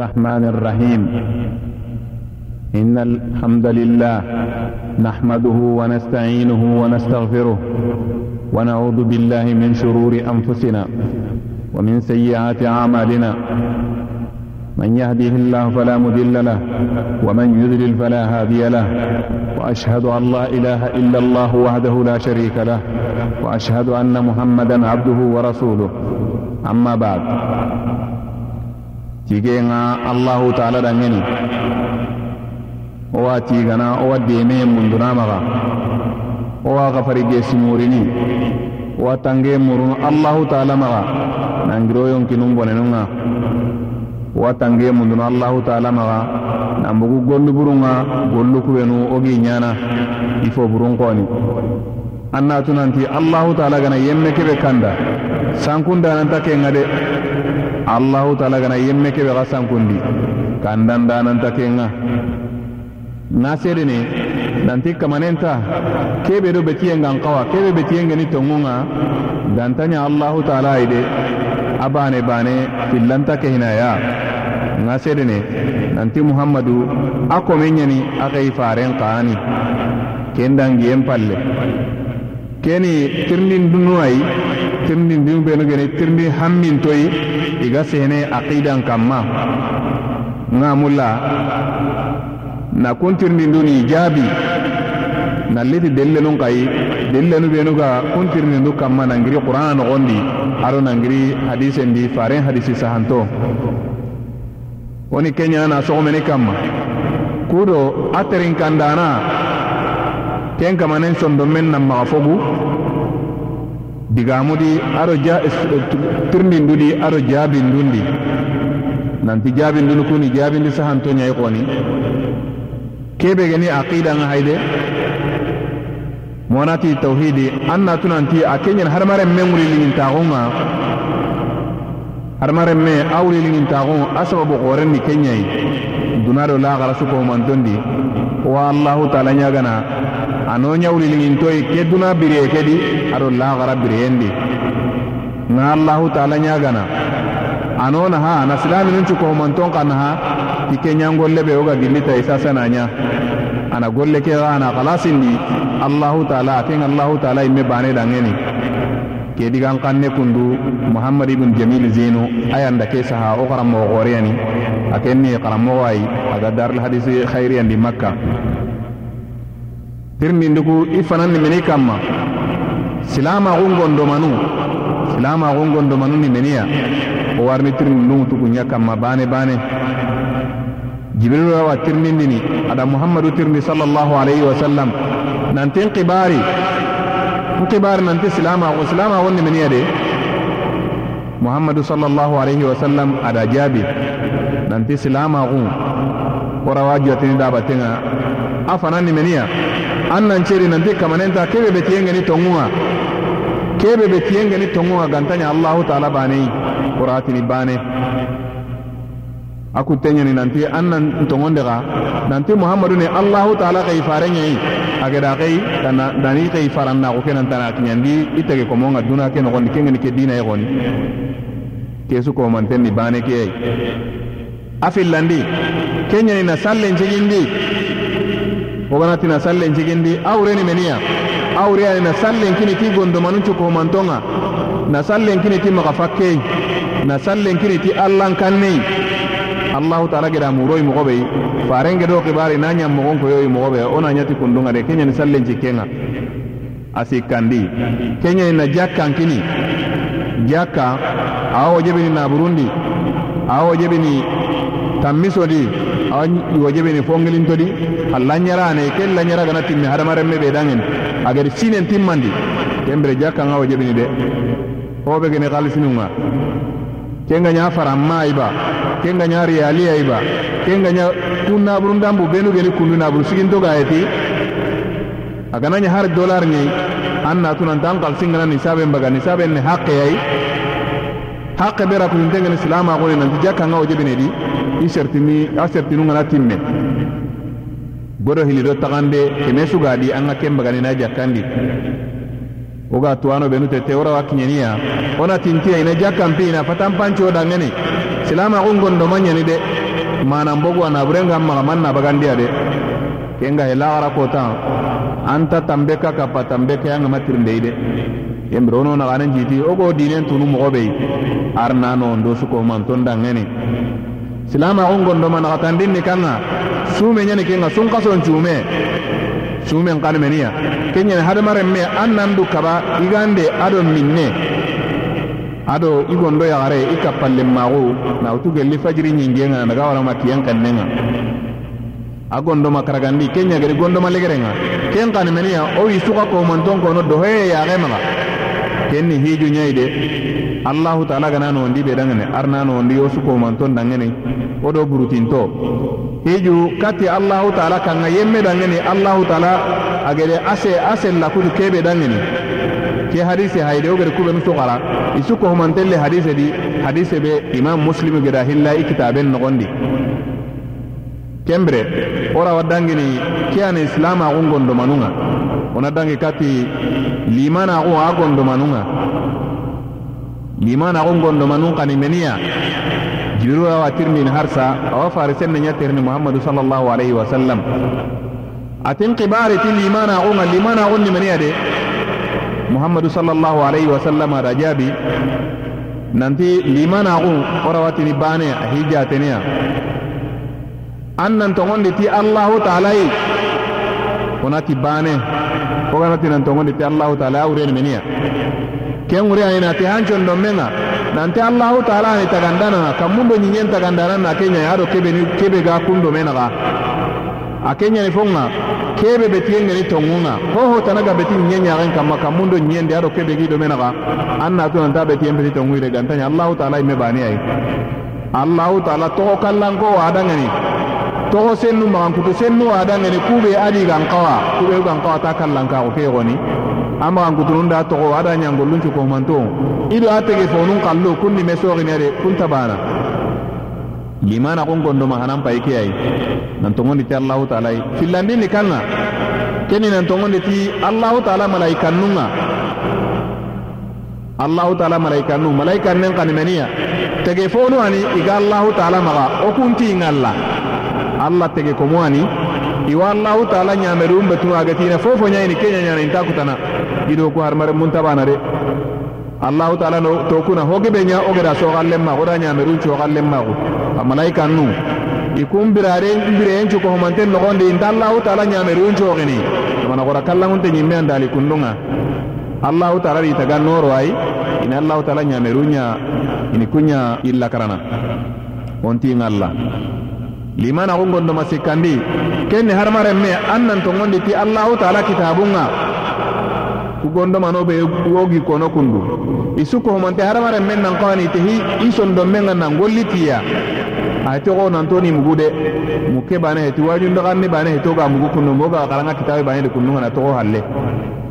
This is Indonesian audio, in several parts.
الرحمن الرحيم. إن الحمد لله نحمده ونستعينه ونستغفره ونعوذ بالله من شرور أنفسنا ومن سيئات أعمالنا. من يهده الله فلا مضل له ومن يذلل فلا هادي له. وأشهد أن لا إله إلا الله وحده لا شريك له. وأشهد أن محمدا عبده ورسوله. أما بعد. tigenga allahu taala dangeni. Owa tigana owa deme mundunamaga owa gafarige simurini owa tange murunu allahu taala maga. Nangiro yonkinun bonenunga owa tange mundunu allahu taala maga. Nambugu gollu burunga gollu kubenu ogi ɲana ifo burun koni. An natunanti allahu taala gana yemme kebe kanda. Sankundananta kenga de. Allahu taala gana yemme kebe xa sankundi kandandananta kenga na sedene nanti kamanenta kebe do betiyengan kawa kebe betiyengeni tongunga. Gantanya allahu taala ayde a bane fillanta ke hinaya nga sedene nanti muhammadu a kome ɲeni a xei faren xaani kendangiyen palle. Keni tirndin dunu ayi tirndin dunu benu geni tirndi hammintoyi iga sehene aqidan kamma. Nga mulla na kun tirndin duni jaabi nalliti dellenun kayi dellenu benu ga kun tirndin du kamma nangiri qur'ana nogondi aro nangiri hadisendi faren hadisi sahanto. Woni kenya na sogomeni kamma. Kudo a terin kandana ken kamanen sondo men nan maga fogu digamudi aro ja tirndindudi aro jabindundi nanti jabindunu kuni jabindi sahanto ñayi koni kebe geni aqida nga hayde monati tawhidi an na tunanti a kenyen harmaren men wuliliŋintaxunga harmaren me a wuliliŋintaxun a sababu xorenni kenyayi dunado laxara sukohumantondi wa allahu taala ñagana ano ñawliliŋintoyi ke duna biriye kedi ado laxara biriyendi nga allahu taala ñagana ano naha na silaminun cukohumanton ka naha ti ke ñangolle be wo ga gillita isasanaña ana golle ke ana xalasindi allahu taala a ken allahu taala imme bane dangeni. Ke digan kanne kundu muhammad ibn jamil zeno ayanda ke saha wo xaranmoxo xooreyani a ken ni xaranmoxo ayi aga darul hadisi xayriyandi makka tirndindugu i fanan nimeni kamma silamaxun gondomanu silamaxun gondomanu nimeniya o warni tirndindungu tugunya kamma. Bane bane. Jibrilu awa tirndindini ada muhammadu tirndi sallallahu alayhi wa sallam nantin qibari n qibari nanti silamaxun silamaxun nimeniya de. Muhammadu sallallahu alayhi wa sallam ada jaabi nanti silamaxun korawa jotini dabatenga. A fanan nimeniya an nan ceri nanti kamanenta kebe be tiyengeni tongunga kebe be tiyengeni tongunga gantanya allahu taala baneyi qoratini bane. Aku tenyani nanti an nan tongonde nanti muhammadu ne allahu taala kai farenyayi ageda kai dana dani kai faranna ko kenan tana kinyandi itege ko monga duna ke no gondi kengeni ke dina e goni kesu mantenni bane ke yi afillandi kenyani na sallen woganati na sallen cigindi awreni meniya awreyani na sallen kini ti gondomanu cukohumantonga na sallen kini ti maga fakkei na sallen kini ti allan kannei allahu taala geda muroyi mogoɓey farenge do kibari na ñam mogon koyoyi wo ona ñati kundunga de. Keñani sallen cikkenga a sikkandi keñani na jakkan kini jakka awo wo jebini naburundi awo wo jebini tammisodi awa wo jebini fongilintodi a lanyarane ke lanyara gana timmi hadamaremme ɓe dangen. Agadi sinen timmandi kembere jakkanga wo jebini de. Hoɓe gene halisinunga kenga ña faranma iba kenga ña riyaliya iba kenga ña kun naburu ndambu benu geni kundu naburu sigintogayeti aganaña har dollar ñayi an natunanta an kalsingana nisaben baga nisaben ne haqqe yayi haqqe ɓe rakuntengeni silamaxuni nanti jakkanga wo jebine di i sertini a sertinungana timme. Godo hilido taxande keme sugadi an ga kembaganina jakkandi woga tuwano benu tete wora wa kiñeniya wona tintiya ina jakkampi ina fatan panco dangeni silama kun gondo manyani de manan bogu ana burenga maga man na bagandiya de. Kenga helagara kota. Anta tambe ka ono na ganan jiti ogo dinen tunu mo be arna no ndo suko man ton dangene. Silama on gondo man gatandin ni kanga. Sume nyane kenga sun kason sume kan meniya kenya hada mare me annandu kaba igande ado minne. Ado igondo ya gare ikapalle mago na utu gelli fajiri nyingenga daga wala makiyan kannenga agondo makaragandi kenya gari gondo malegerenga. Ken kan meniya o isuka ko manton ko no kenni hiju ñayi de allahu taala gana nowondi ɓe dangane arna nowondi yo sukomanton dangene wo do burutinto. Hiju kati allahu taala kanga yemme dangene allahu taala agede ase ase lakutu keɓe dangene ke hadise hayde wo gede kuɓenu sukara i sukohumantelle hadise di hadise ɓe imam muslimu geda hilla i kitaben nogondi. Kembre wora waddangini ke ana islama xungondomanunga gondo manunga ona dangi kati limana agun a gondo manunga limana agun gondo manun kani meniya jibiru awa tirmin harsa awa farisen nya terni muhammadu sallallahu alaihi wasallam atin qibari ti limana agun limana agun ni meniya de? Muhammadu sallallahu alaihi wasallam ada jabi nanti ora watini bane a hijateniya an nan ti allahu taala yi wonati bane wo gana tinan tongondi te allahu taala a wureni meniya. Ken wuri ayini ati hancon don men ga nanti allahu taala ani tagandanana kan mun do ɲiɲen na ke ɲa ado kebe, ni, kebe ga kundo mena ga. A ke ɲani fon ga kebe betiyen geni tongun ga hoho tana ga beti ɲe ɲagen kanma kan mun do ɲiɲen ado kebe gido mena ga. An natu nanta betiyen beti tongu ire gantaɲa allahu taala imme bani ayi allahu taala togo kallanko wa adangani. Togo sennu magankutu sennu adangani kube adi gan kawa. Kube gan kawa ta kallanka ko ke goni. Amma gan kutunun da togo ada nyangollun ko manto ido atege fonun kallo kunni me sogini ade kunta bana limana kon gondo ma hanan pay ke ay nan to ngondi ti allah taala. Filandi ni kanna keni nan to ngondi ti allah taala malaikan nunga? Allah taala malaikan nu malaikan nen kan meniya tege fonu ani iga allah taala maga o kunti ngalla allah tege komoani iwa allahu taala ɲamedu umbe tun agatina fofo ɲaini ke ɲaɲana inta kutana ido ku harmare muntabana de allahu taala no tokuna. Hogebe ɲa ogeda sogallen maku oda ɲamedun sogallen maku a malaikan nu i kun birare birayen cuko homanten inta allahu taala ɲamedun sogini amana gora kallaŋunte ɲimme an kundunga. Allahu taala di taga noro ai. Ini allahu taala ɲamedun ɲa ini kun illa karana. Wontin ngalla limana ko gondo masikandi kenne harmaren me annan to gondi ti allahu taala kitabunga ku gondo mano be wogi kono kundu. Isuko homante harmaren men nan kawani te hi ison do men nan gollitiya aye togo nantoni mugu de muke bane heti wajundaganni bane heti oga mugu kundu moga karanga kitabe bane de kundungana togo halle.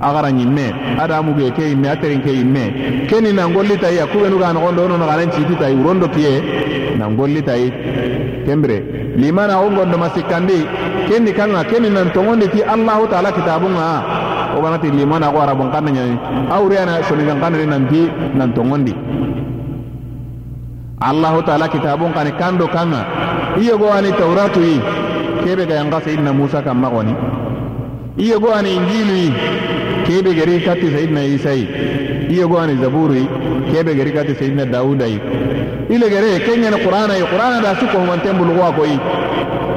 Agara ñimme ada muge ke yimme a terinke yimme keni na ngolli tayi a kubenu ga nogondo ono naganen citi tayi wurondo kiye na ngolli tayi kembire limana o gondo masikkandi kenni kanga keni nan togondi ti allahu taala kitabunga. Oganati limana ko arabun kanna ñani awureyana soninkan kannani nanti nan togondi allahu taala kitabun kani kando kanga. Iyo go ani tauratu yi kebe ga yanga sayidina musa kan magoni. Iyo go ani injilu yi kebe gari kati sayidina isa yi iyo go ani zaburu yi kebe gari kati sayidina dauda yi ile gare kenya na qur'ana yi qur'ana da su ko man tembul go ko yi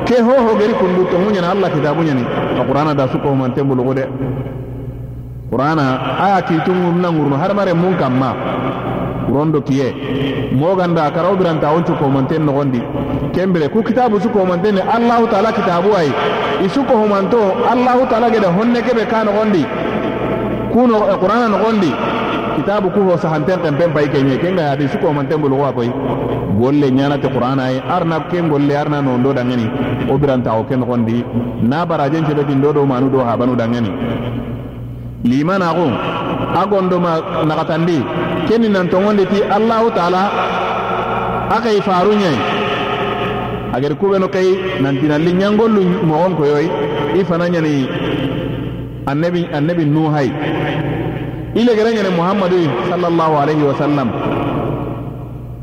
ke ho ho gari kundu to munya na allah kitabu nyani. Qur'ana da su ko man tembul go de. Qur'ana aya ti tun nan ngurno. Har mare mun kamma rondo kiye moganda karaw biranta woncu komanten nogondi. Kembere ku kitabu su komanten allahu taala kitabu ay isu ko homanto allahu taala gede honne kebe ka nogondi. Kuno qur'ana nogondi. Kitabu ku ho sahanten tempen pay kenye kenga yadi su komanten bulu wa koy golle ñanate qur'ana ay arna ken golle arna no ndo dangani o biranta o ken nogondi. Na barajen cebeti ndo do manu do habanu dangani limana ko agondo ma nakatandi. Kenni nan tongonde ti allahu taala. Akay faru ñayi agar kuɓeno kay nantinalli ñangollu mogon koyoy i fana ñani annabi annabi nuhay i legere ñane muhammadu sallallahu alayhi wa sallam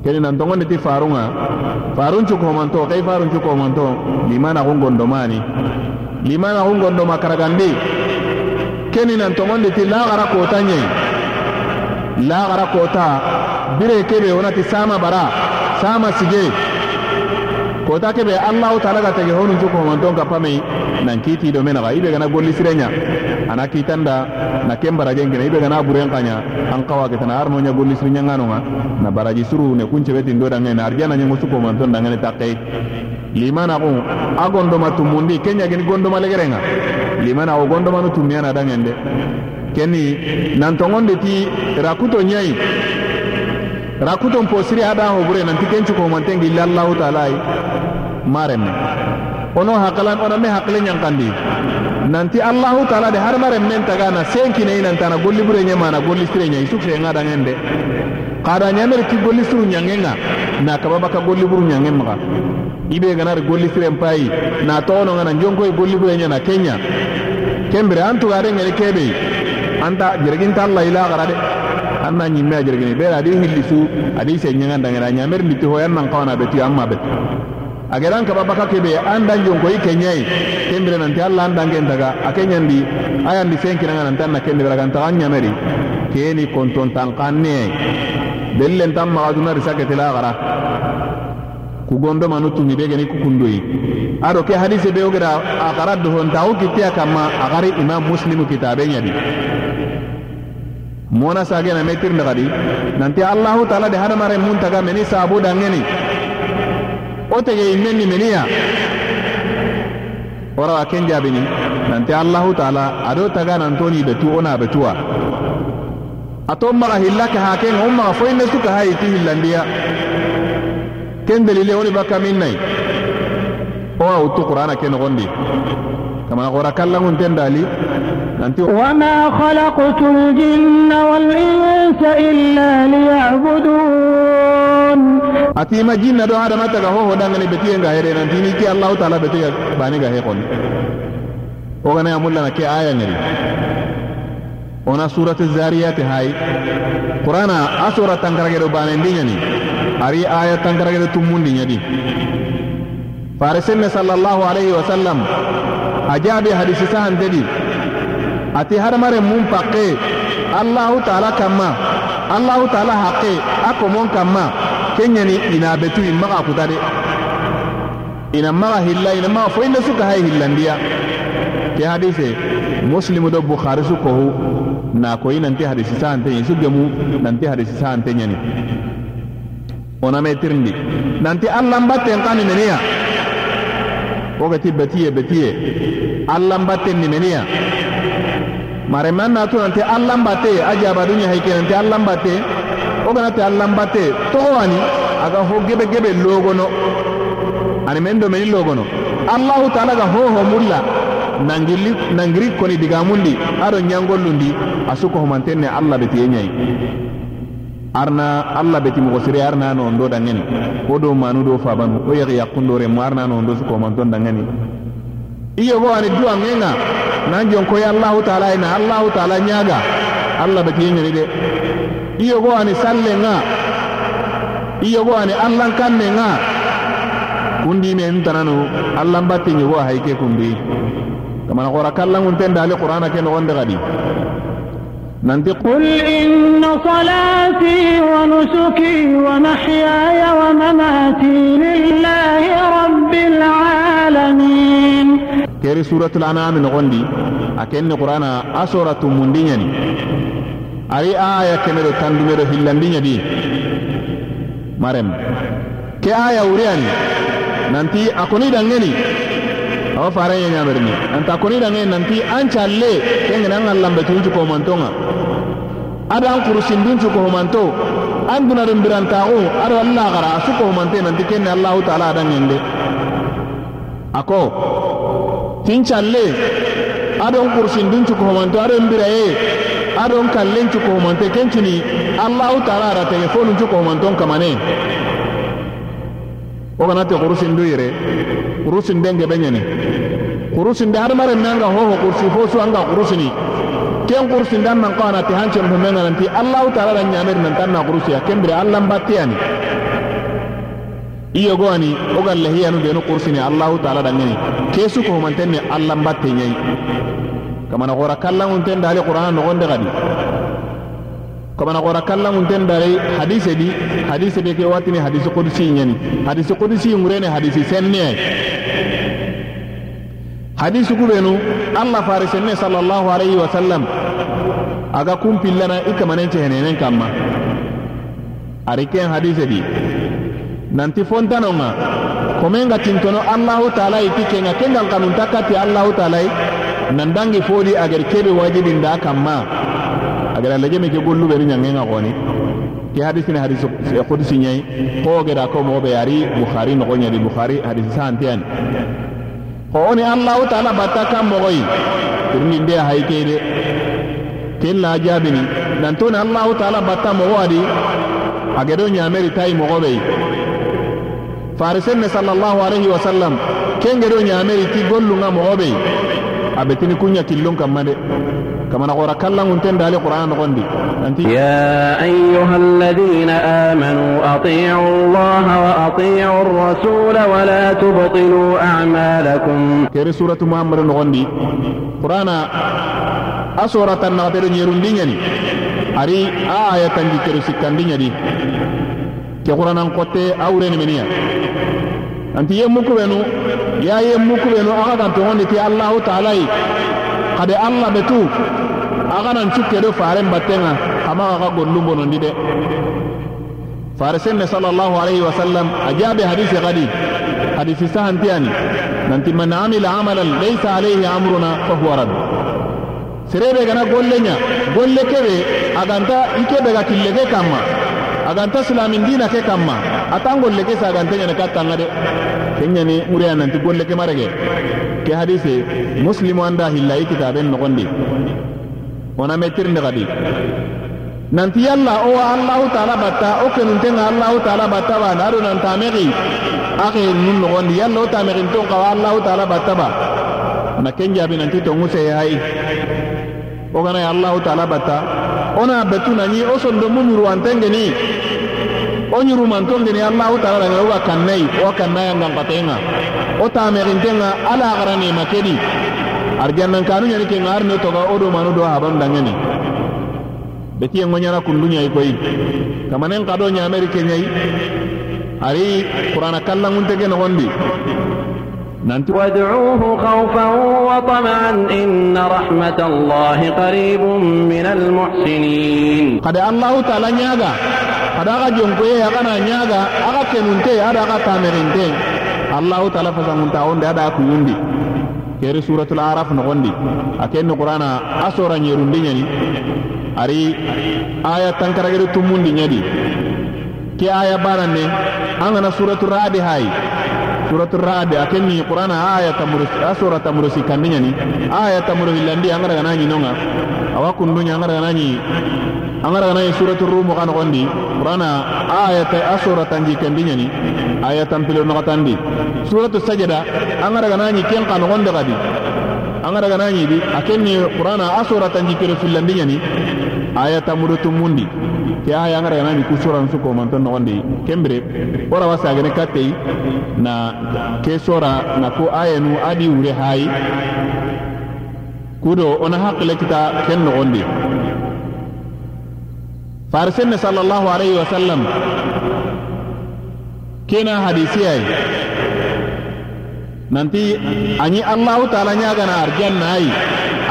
keni nan tongon ti farunga. Farun cu komanto cu komanto limana kun gondomani limana kun gondoma karagandi keni nan tongon ti lagara kota nyai lagara kota bire kebe wonati sama bara sama sige kota kebe allahu taala ga tege honun cu komanton kapame nan kiti do mena ga ibe gana golli sirenya. Ana kitanda na ken baraje ngene ibe gana buren kanya an kawa ke tana arno nya golli sirenya ngano nga. Na baraji suru ne kunce beti ndo dangai na arjana nya musu ko man ton dangai takke limana ko agondo matumundi kenya geni gondo malegerenga limana o gondo manu tumiana dangende kenni nan tongonde ti rakuto nyai. Rakuto posiri ada ho bure nan tikencu ko man tengi lallahu taala maremme ono hakalan ono me hakle nyankandi nanti allahu taala de har mare men taga na senki ne nan tana golli bure nyama na golli sire nyai sukse ngada ngende kada nyamer ki golli suru nyangenga na kababa ka golli buru nyangen maka ibe ganar golli sire mpai na tono ngana jonko e golli bure nyana kenya. Kembere antu gare ngene kebe. Anta jirgin ta allah ila garade anna nyimme a jirgin be adi hillisu adi se nyanga ndangara nyamer nditi ho yan nan kawana beti amma bet ageran ka babaka kebe andan jonko i kenyai kembere nanti allah andan gen daga akenyandi ayandi senkina ngana tan na kende beragan ta nyameri keni konton tan kanne dellen tam ma aduna risake tila gara. Ku gondo manu tumi be geni ku kundoi ado ke hadise be ogera akara do hon taw kitiya kama agari imam muslimu kitabe nyadi. Mona sage na metir ndagadi. Nanti allah taala de hada mare mun taga meni sabu dangeni وتجي مني منيا. ورا كن جابني. ننتي الله تعالى. أدو تغان انتوني بتو أنا بتوا. أتوم ما هي هاكن هم ما نسك هاي تي لانديا كن دليل اوني بكا مني. أو أو تو قرانا كن غندي. كما قرا كلام تن دالي. وما خلقت الجن والإنس إلا ليعبدون. Ati ma jinna do adama taga hoho dangani betiye nga here nanti ni ki allah taala betiye bani ga he kon o gana amulla na ke aya ngari ona surat zariyat hay qur'ana asura tangarage do bane ndinyani ari aya tangarage do tumundi nyadi farisenne sallallahu alaihi wasallam ajabi hadisi sahan dedi ati hadamaren mun pakke allahu taala kamma allahu taala haqqe a komon kamma kenyani ina betu in maga kuta de ina maga hilla ina maga fo inda suka hay hillandiya ke hadise muslimu do bukhari su kohu na ko nanti hadisi sahante su gemu hadisi sante nyani. Ona me tirndi nanti allah mbatten kani meniya wogati betiye betiye allah mbatten ni meniya mare man na to nanti allah mbatte ajaba dunya hayke nanti allah mbatte wo ganate allanbatte togo ani aga ho gebe gebe logono. Ani men do meni logono. Allahu taala ga hoho mulla nangilli nangiri koni digamundi aɗo ñangollundi asu ko homanten ne allah betiye ñayi arna allah beti mogo sire arna no ondo dangani. Wo do manu do fabanu wo yegi yakkundo remo arna no ondo suko homanton dangani. Iyogo ani duwa ŋenga nan jonkoye allahu taala ina allahu taala ñaga allah betiye ñani de. iyo go ani salle nga iyo go ani allah kanne nga kundi men tananu allah batti nyugo hayke kundi kamana qora kallangun ten dali qur'ana ken gonde gadi nanti قل إن صلاتي ونسكي ومحياي ومماتي لله رب العالمين keri suratul an'am nogondi akenni qur'ana a suratu mundinyani ari aya kemedo tandumedo hillandinya di marem. Ke aya wuriani nanti akoni dangeni awa faranya nyamerni nanti akoni dangeni nanti an challe kengena an allambe tunju ko mantonga. Ada an kurusindun cu ko manto. An dunadun birantaxu ado allah gara a su ko mante nanti kenne allahu taala adangende ako tin challe adon kursindun cu ko manto adon biraye adon kallen cukomante kencini allahu taala ara tege fonun cukomanton kamane. Wo ganate kurusindu yire kurusinde ngebe ɲene kurusinde hadamaren nanga hoho kursi fo su anga kurusini. Ken kurusinde an nan ko anati hancen hume nananti allahu taala ra ɲameri nantan na kurusiya kenbire allan batteyani iyo goani wo gan lehiyanu benu kurusini allahu taala da ŋeni ke su kohomantenne allan batte ɲayi kamana gora kallangun ten dali qur'ana no gonde gadi. Kamana gora kallangun ten dali hadise di hadise be ke watini hadise qudsi nyani hadise qudsi ngurene hadise senne. Hadise kubenu allah farisenne sallallahu alaihi wasallam. Aga kumpillana ikamanence henenen kamma. Ari ken hadise di nanti fontanonga. Komen ga tintono allahu taala iti kenga kengan kanunta kati allahu taala nan dangi fodi agar kebe wajibin da kamma agar alaje me ke gollu beri nyangenga goni. Ke hadisi ni hadisi qudsi nyai. Ko geda ko mo be yari bukhari no gonya di bukhari hadisi santian. Ko oni allahu taala batta kam mo goyi turni nde hay kede. Kella jabini nan to allahu taala batta mo wadi agedo nyameri tay mo gobe farisenne sallallahu alaihi wasallam kengedo ñameri ti gollunga mogoɓey a betini kuña killun kamma de kamana xora kallangunten dali qur'ana noxondi anti ya ayuha alladina amanu atiu allah wa atiu الرسول ولا تبطلوا أعمالكم كيري سورة محمد نغندي قرآن أسورة النغتر نيرون دينيني أري آية تنجي كيري سكان دينيني كي قرآن انقوتي أورين منيا anti yemmu kubenu ya yemmu kubenu aga kan togondi ti allahu taala yi kade allah be tu aga nan cukke do faren battenga ama aga gollum bonondi de fare senne sallallahu alaihi wasallam a jaabe hadisi gadi hadisi sahantiyani nanti man amila amalan laysa alayhi amruna fa huwa rad serebe gana golle nya golle kebe aganta ikebe ga killeke kamma aganta silamin dina ke kamma. Atan golle ke sagante nyane kattanga de. Kenyani muriya nanti golle ke marege ke hadise muslimu anda hillayi kitaben nogondi. Ona metirnde gadi nanti yalla o allahu taala batta o kenuntenga allahu taala batta ba naɗo nan tamexi axe nun nogondi yalla o tamexin ton kawa allahu taala batta ba. Na ken jaabi nanti tongu seye hay o ganaye allahu taala batta ona betuna ni o sollo munyuru antengeni o nyuru mantongeni Allah taala ngana uga kannai o kannaya ngankatenga o tamerintenga ala gara nema kedi arjannan kanu nyani ke ngar ne toga odo manu do haban dangeni betiye ngonyana kundunya ikoi. Kamanen kado nya amerike nyai. Ari qur'ana kallangun tege no gondi نعم وادعوه خوفا وطمعا إن رحمة الله قريب من المحسنين. قد الله تعالى نياغا. قد أغا جنكوية أغا نياغا. أغا كنونتي أغا أغا تامرينتي الله تعالى فسنونتا عند أغا كيوندي. كيري سورة العرف نغندي أكين القرآن أسورا نيروندي نيني أري آية تنكرغير تموندي نيدي كي آية بارن أنا سورة الرعد هاي. Hay suratul radi akenni qur'ana aya tamuru asora tamuru sikandi ñani aya tamuru hillandi an gara gana ñinonga awa kunduña an gara gana ñi an gara gana suratul rum kan nogondi qur'ana aya ta asora tanji kandi ñani aya tampilo nogatandi suratul sajada an gara gana ñi ken ka nogonde gadi an gara gana ñi di akenni qur'ana asora tanji kero fillandi ñani aya tamuru tumundi ke aya an gara gana ñi ku sura su ko manton nogondi kembere ora wasa gane kattei na ke sora na ko aya nu adi wure hayi kudo ona haqqile kita ken nogondi farisenne sallallahu alaihi wasallam kena hadisiyai nanti anyi allahu taala ñagana arjanna ayi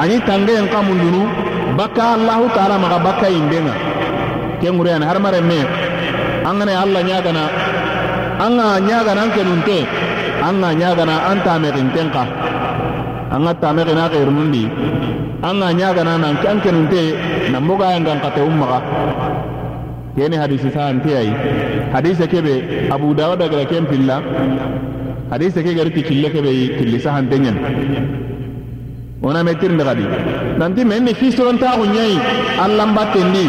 anyi tangeyen kamundunu bakka allahu taala maga bakka yimbenga ke ŋureyani hadamaren me. An gana allah ñagana an ga ñagana an kenunte an ga ñagana an tamexinten ka an ga tamexina xeerunundi an ga ñagana nan an kenunte nan bogayangan kate um maxa keni hadisi sahanti ayi hadise kebe abu dawuda gara ken pilla hadise ke gari ti kille sahante ñen wona me tirnde kadi. Nanti men ni fisirontaxu ñayi allambattendi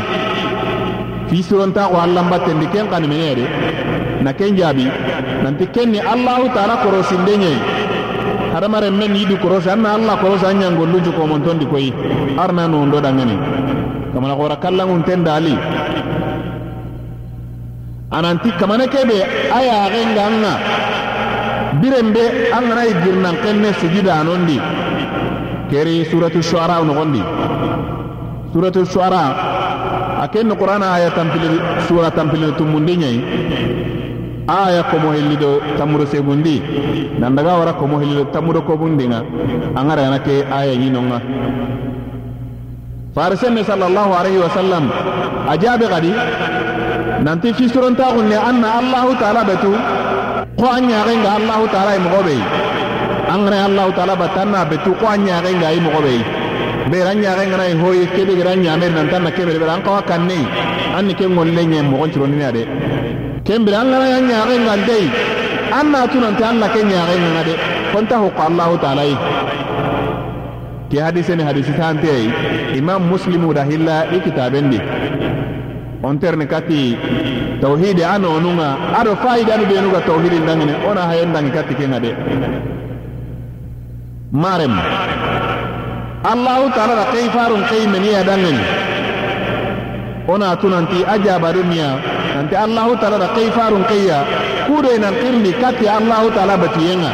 fisirontaxu allambattendi ken kani menede na ken jaabi nanti ken ni allahu taala korosinde ñayi hadamaren men yidu korosi anna allah korosi an ñangolluju komontondi koyi arna nondo dangani kamana xora kallangun ten dali ananti kamane kebe aya genganga birembe angana igirnan kenne sujida anondi keri suratu shuara nogondi suratu shuara aken qur'ana aya tampil sura tampil tumundi nyai. Aya komo hellido tamuro segundi nan daga wara komo hellido tamuro ko bundinga angara yana ke aya nyinonga farisenne sallallahu alaihi wasallam ajabe gadi nanti fisurontaxunne anna allahu taala betu ko an ñaxenga allahu taala moxo ɓey angana allahu taala batta anna betu ko an ñaxenga i moxo ɓey ɓeera ñaxengana i hoye keɓe gera ñameri nantan na keɓere ɓera an kawa kannei an ni ke ŋolle ñe moxon cironina de kembire angana ya ñaxengantei an na tunante an ke ñaxenganga de huqo allahu taala yi ke hadiseni hadisi tanteyai imam muslimu da hilla i kitabendi on terni kati tawhidi an onunga aɗo fayida anu ɓenuga tawhidi ndangine ona hayen ndangi kati kenga marem. Allahu taala da kai farun kai meni ya dangen ona tunanti ajaba dunya nanti allahu taala da kai farun kai ya kudo inan kirni kati allahu taala batiyenga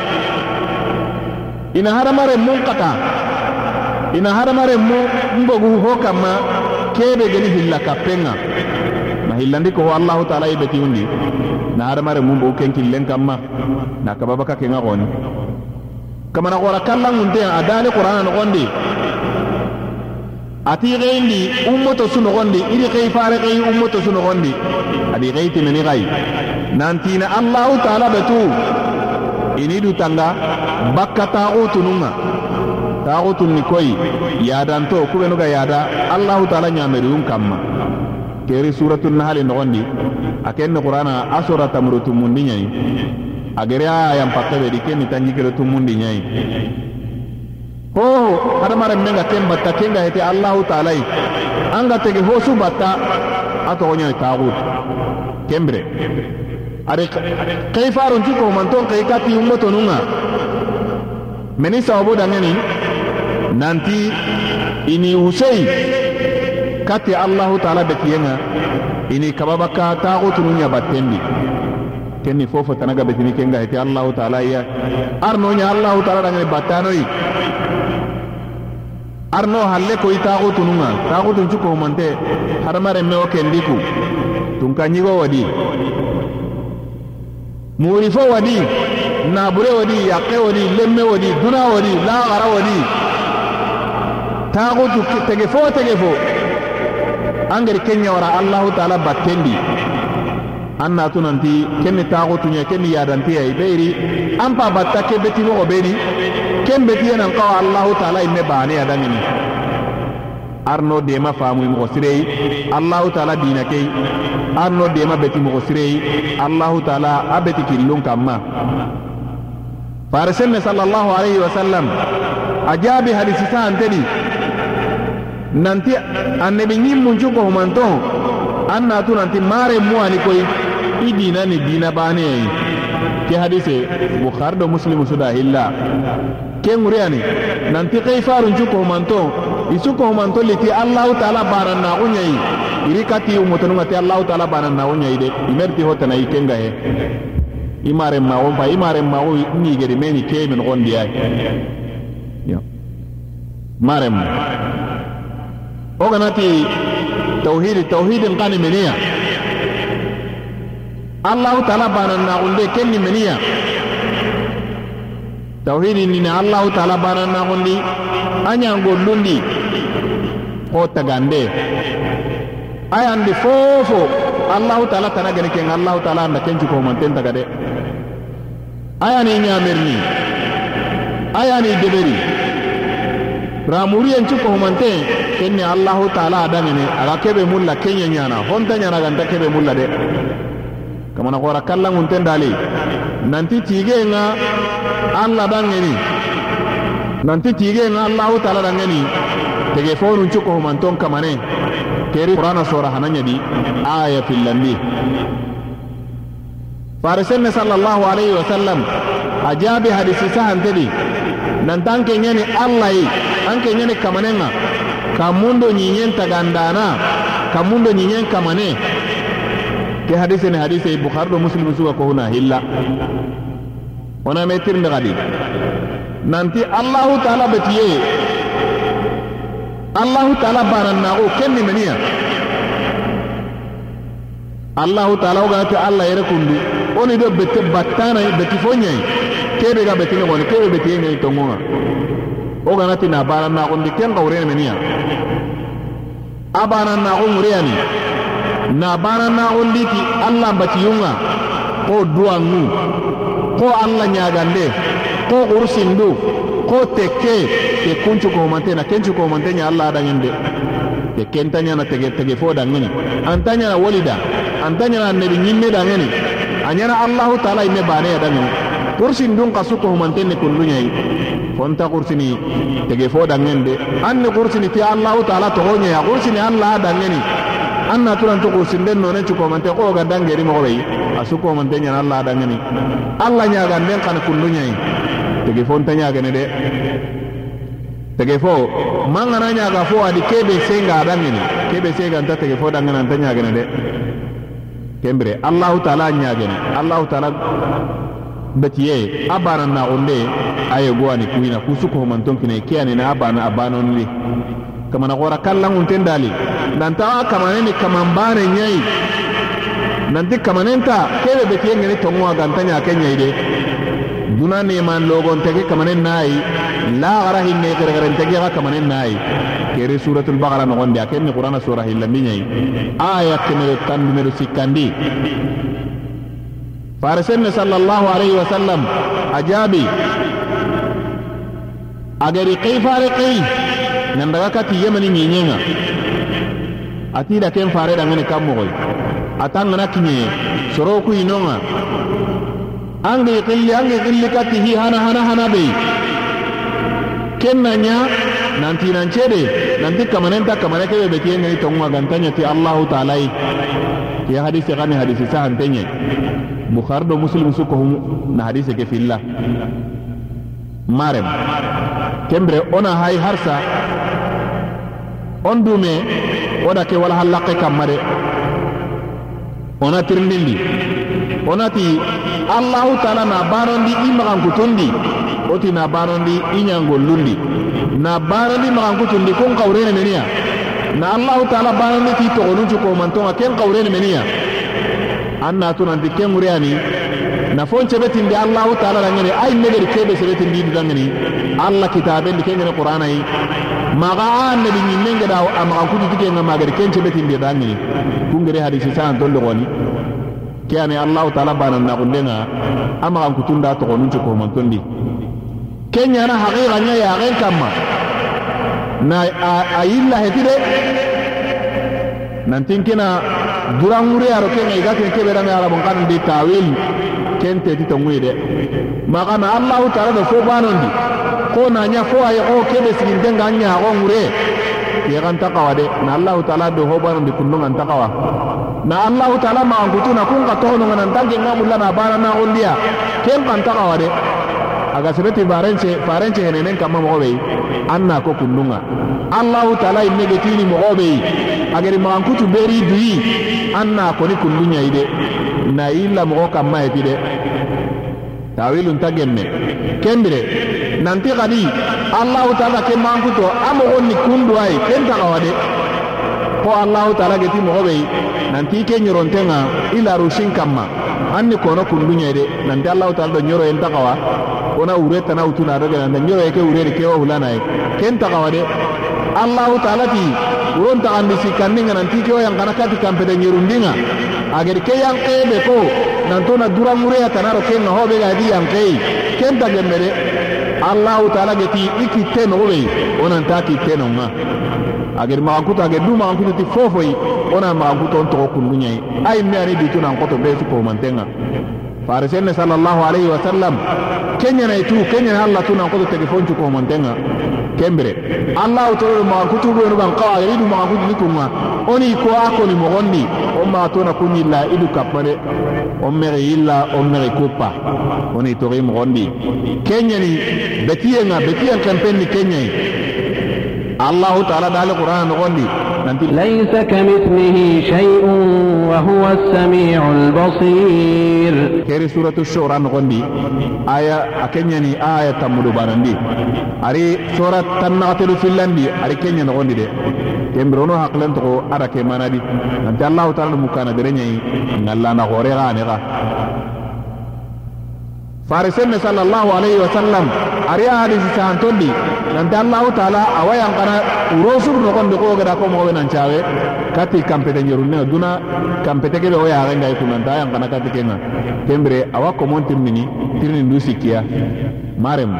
ina haramare mun kata. Ina haramare mu mbogu ho hokama kebe geni hilla kapenga. Na hillandi ko allahu taala ibeti undi. Na haramare mun bogu kenkillen ma. Na kababaka kenga goni. Kamana xora kallanŋunte a dali qur'ana noxondi ati xeyindi ummoto su noxondi idi xey fare xey ummoto su noxondi adi xey timeni xay nantina allahu taala betu ini dutanga bakka taxutununga taxutunni koy yadanto kubenuga yada allahu taala ñameriun kamma keri suratu nahali noxondi a kenni qur'ana a sora tamuro tumundi ñayi a gere a yampakkebe di kenni tanjikelo tumundi ñayi hoho hadamaren menga ken batta kenga hete allahu taalayi an ga tege hosu batta a toxoñani taxut kembire ari kei farunti kohumanton kei kati ummotonunga meni sababu dangeni nanti ini usei kati allahu taala betiyenga ini kababaka taxutunu ñabattendi kenni fofo tanaga betini kenga hete allahu taala iya. Arnoña allahu taala dangani battanoyi arno halle koyi taxutununga taxutun cukohumante hadamaren o kendiku tunka ñigo wadi. Muri fo wadi. Nabure wadi. Yakke wadi. Lemme wadi. Duna wadi. Laxara wadi. Taxutu tege fo tege fo. Angeri keñawara allahu taala battendi an natu nanti kenni taxutuñe kenni yadantiyai ɓeyri an pa batta ke betimoxo ɓeni ken betiyenan qawa allahu taala imme bane adangini arno dema famuy moxo sirei. Allahu taala dina kei. Arno dema beti moxo sirei. Allahu taala a beti killun kamma. Farisenne sallallahu alayhi wa sallam a jaabi hadisi sahantedi nanti annabi ñimmuncu ko humanto. An natu nanti mare muwani koy i dina ni dina baneyayi ke hadise bukhari do muslimu suda hilla ke ŋuriyani nanti kei faruncu ko humanto isu ko humanto liti allahu taala banannaxu ɲayi iri kati umutonunga ti allahu taala banannaxu ɲayi de. Imerti hotana i kenga he. I maren maxu fa i maren maxu nigeri meni ke men xondiya maren wo ganati tawhidi tawhidin kani meniya allahu taala banannaxunde kenni meniya. Tawhidi nini allahu taala banannaxundi a ɲangollundi ko tagande. Ayandi fofo allahu taala tana geni ken allahu taala anda ken cukohumanten taga de ayani ɲamerni ayani deberi. Ramuriyen cukohumanten kenni allahu taala adangene aga kebe mulla kenya ɲana honta ɲanaganta kebe mulla de kamana kora kallanŋunten dali. Nanti tigenga allah dangeni. Nanti tigenga allahu taala dangeni. Tege fonun cukohumanton kamane. Keri qur'ana sora hananyadi aya fillandi farisenne sallallahu alaihi wasallam a jaabi hadisi sahantedi nanta an allah yi an kenyani kamanenga. Ka mundo ñiñen tagandana. Ka mundo ñiñen kamane ke hadise ne hadise bukhari do muslim suga ko huna hilla ona me tirnde kadi nanti allahu taala betiye allahu taala banannaxo kenni meniya allahu taala wo ganati allah yere kundu oni do bete battana beti fo ñayi kebe ga beti ñogoni kebe beti ye ñayi tongonga wo ganati na banannaxundi ken xawrene meniya a banannaxu ŋureyani na bana na ti allah batiyunga ko duwangu ko allah ñagande ko ursindu ko tekke ke kuncu komante na kencu komante nya allah ke kentanya na tege tege fo dangeni antanya na walida antanya na nabi nyimme dangeni anyana allah taala imme bane ya dangeni kursindun kasu komante ne kullunya yi fonta kursini tege fo dangende anne kursini ti allah taala to gonya ya kursini allah dangeni an na turan to kursinden no ne cukomante ko ga dangeri mo be asu ko man tanya Allah dangani Allah nya ga den kan kundunya yi tege fon tanya ga ne de. Tege fo mangana nya ga fo adi kebe senga dangani kebe senga anta tege fo dangana tanya ga ne de. Kembre Allah taala nya ga ne Allah taala betiye abana na onde aye gwani kuina kusuko man tonkine kiyani na abana abanon li kama na gora kallan unten dali dan ta kama ne kaman bane nyai. Nanti kamanenta kebe betiye ngeni tongo gantanya kenya ide duna ne man logon tege kamanen nayi la gara hinne gere gere tege ga kamanen nayi kere suratul baqara no gonde aken qur'ana surah illa minyai aya kemere tan numero sikandi. Farisen sallallahu alaihi wasallam ajabi. Agari kai fare nan daga kati yemani nyenyenga ati da ken fare da ngene kammo atangana kinye soro ku inonga. Angi qilli angi qilli kati hi hana hana hana be. Kennanya nanti nan cede nanti kamanen ta kamane ke be tiyen ni tonga gantanya ti Allah taala ya hadisi kani hadisi sahan tenye bukhari do muslim su ko na hadisi ke filla. Marem kembre ona hay harsa. On dume oda ke wala halakke kamare. Ona tirndindi onati allahu taala na barondi i magankutundi oti na barondi i ñangollundi na barondi magankutundi kun kawrene meniya na allahu taala barondi ti togonuncu komantonga ken kawrene meniya an natu nanti ken ŋureyani na fon cebetindi allahu taala la ngene ay negeri kebe cebetindindi da ngene allah kitabendi ke ngene qur'ana yi maga annabi ñimme ngeɗa amaxa kutiti kenga magadi ken cebetindi da ngene kungere hadisi sanan tolle xoni ke ane allahu taala banannaxundenga a maxan kutunda toxonun cokomantondi ken ñana haqiqaña yaxen kamma na a yilla heti de. Nantin kina duranŋure aro kenga iga ken keɓeɗame arabon xanndi tawelu ken teti tonguyi de maxana allahu taala do fo banondi ko naña fo aye xo keɓe sigintenga ñaxo ŋure yexanta xawa de. Na allahu taala do fo banondi kundonganta xawa na allahu taala magan kutuna kun ka toxononga nan tanke nga mulla na bana naxundiya ken xanta xawa de. Aga sebeti farence farence henenen kamma moxo ɓey an na ko kundunga allahu taala imme getini moxo ɓey ageri magan kutu beri an na koni kunduñayi de na i lamɔgɔ ka ma yeti dɛ tawilun ta gemme kendire nanti kadi allahu taala ke mankuto a mogo ni kundu ayi ken tagawa de ko allahu taala geti mogo be nanti ke ɲorontenga i larushin kanma an ni kono kundu ɲe de nanti allahu taala do ɲoro yen tagawa wona wure tana wutuna do gena nda ɲoro ye ke wureni kewa hulana ye ken tagawa de allahu taala ti wuron tagandi sikkanninga nanti kewo yankana kati kanpete ɲerundinga agir ke yanke be ko nan to na dura mure ya tanaro ke no hobe ga di yanke ken da gemere allah taala ge ti ikite no be onan ta ki te no ma agir ma ku ta ge du ma ku ti fofo yi onan ma ku ton to kun dunya ai me ari di tunan ko to be su ko mantenga farisenne sallallahu alaihi wasallam kenya na itu kenya allah tunan ko to telefon ko mantenga kembere. Allah to do ma kutu do no ban qawa yidu ma kutu nikunga oni ko ako ni mo o ma to na kunyi la idu kapare o mere illa o mere kupa. Oni to ri mo gondi kenyani betiyenga betiyen kampen ni. Kenyai allah taala dal qur'an nanti ليس كمثله شيء وهو السميع البصير. كيري سورة الشورى نغندي آية أكنيني آية تمدو بارندي أري سورة تنغتل في اللندي أري كنيني نغندي دي كيمبرونو حقلن تقو أراكي ما نبي نبت الله تعالى مكان درنيني نغلانا غوري غانيغا فارسين صلى الله عليه وسلم أري آدي سيسان nanti allahu taala awa yankana urosuru nogondi ko gada ko mogoɓe nan cawe kati kampete ñerunne duna kampete keɓe o yaxenga i kunanta a yankana kati kenga kembire awa komon tirnini tirni ndu sikkiya marem.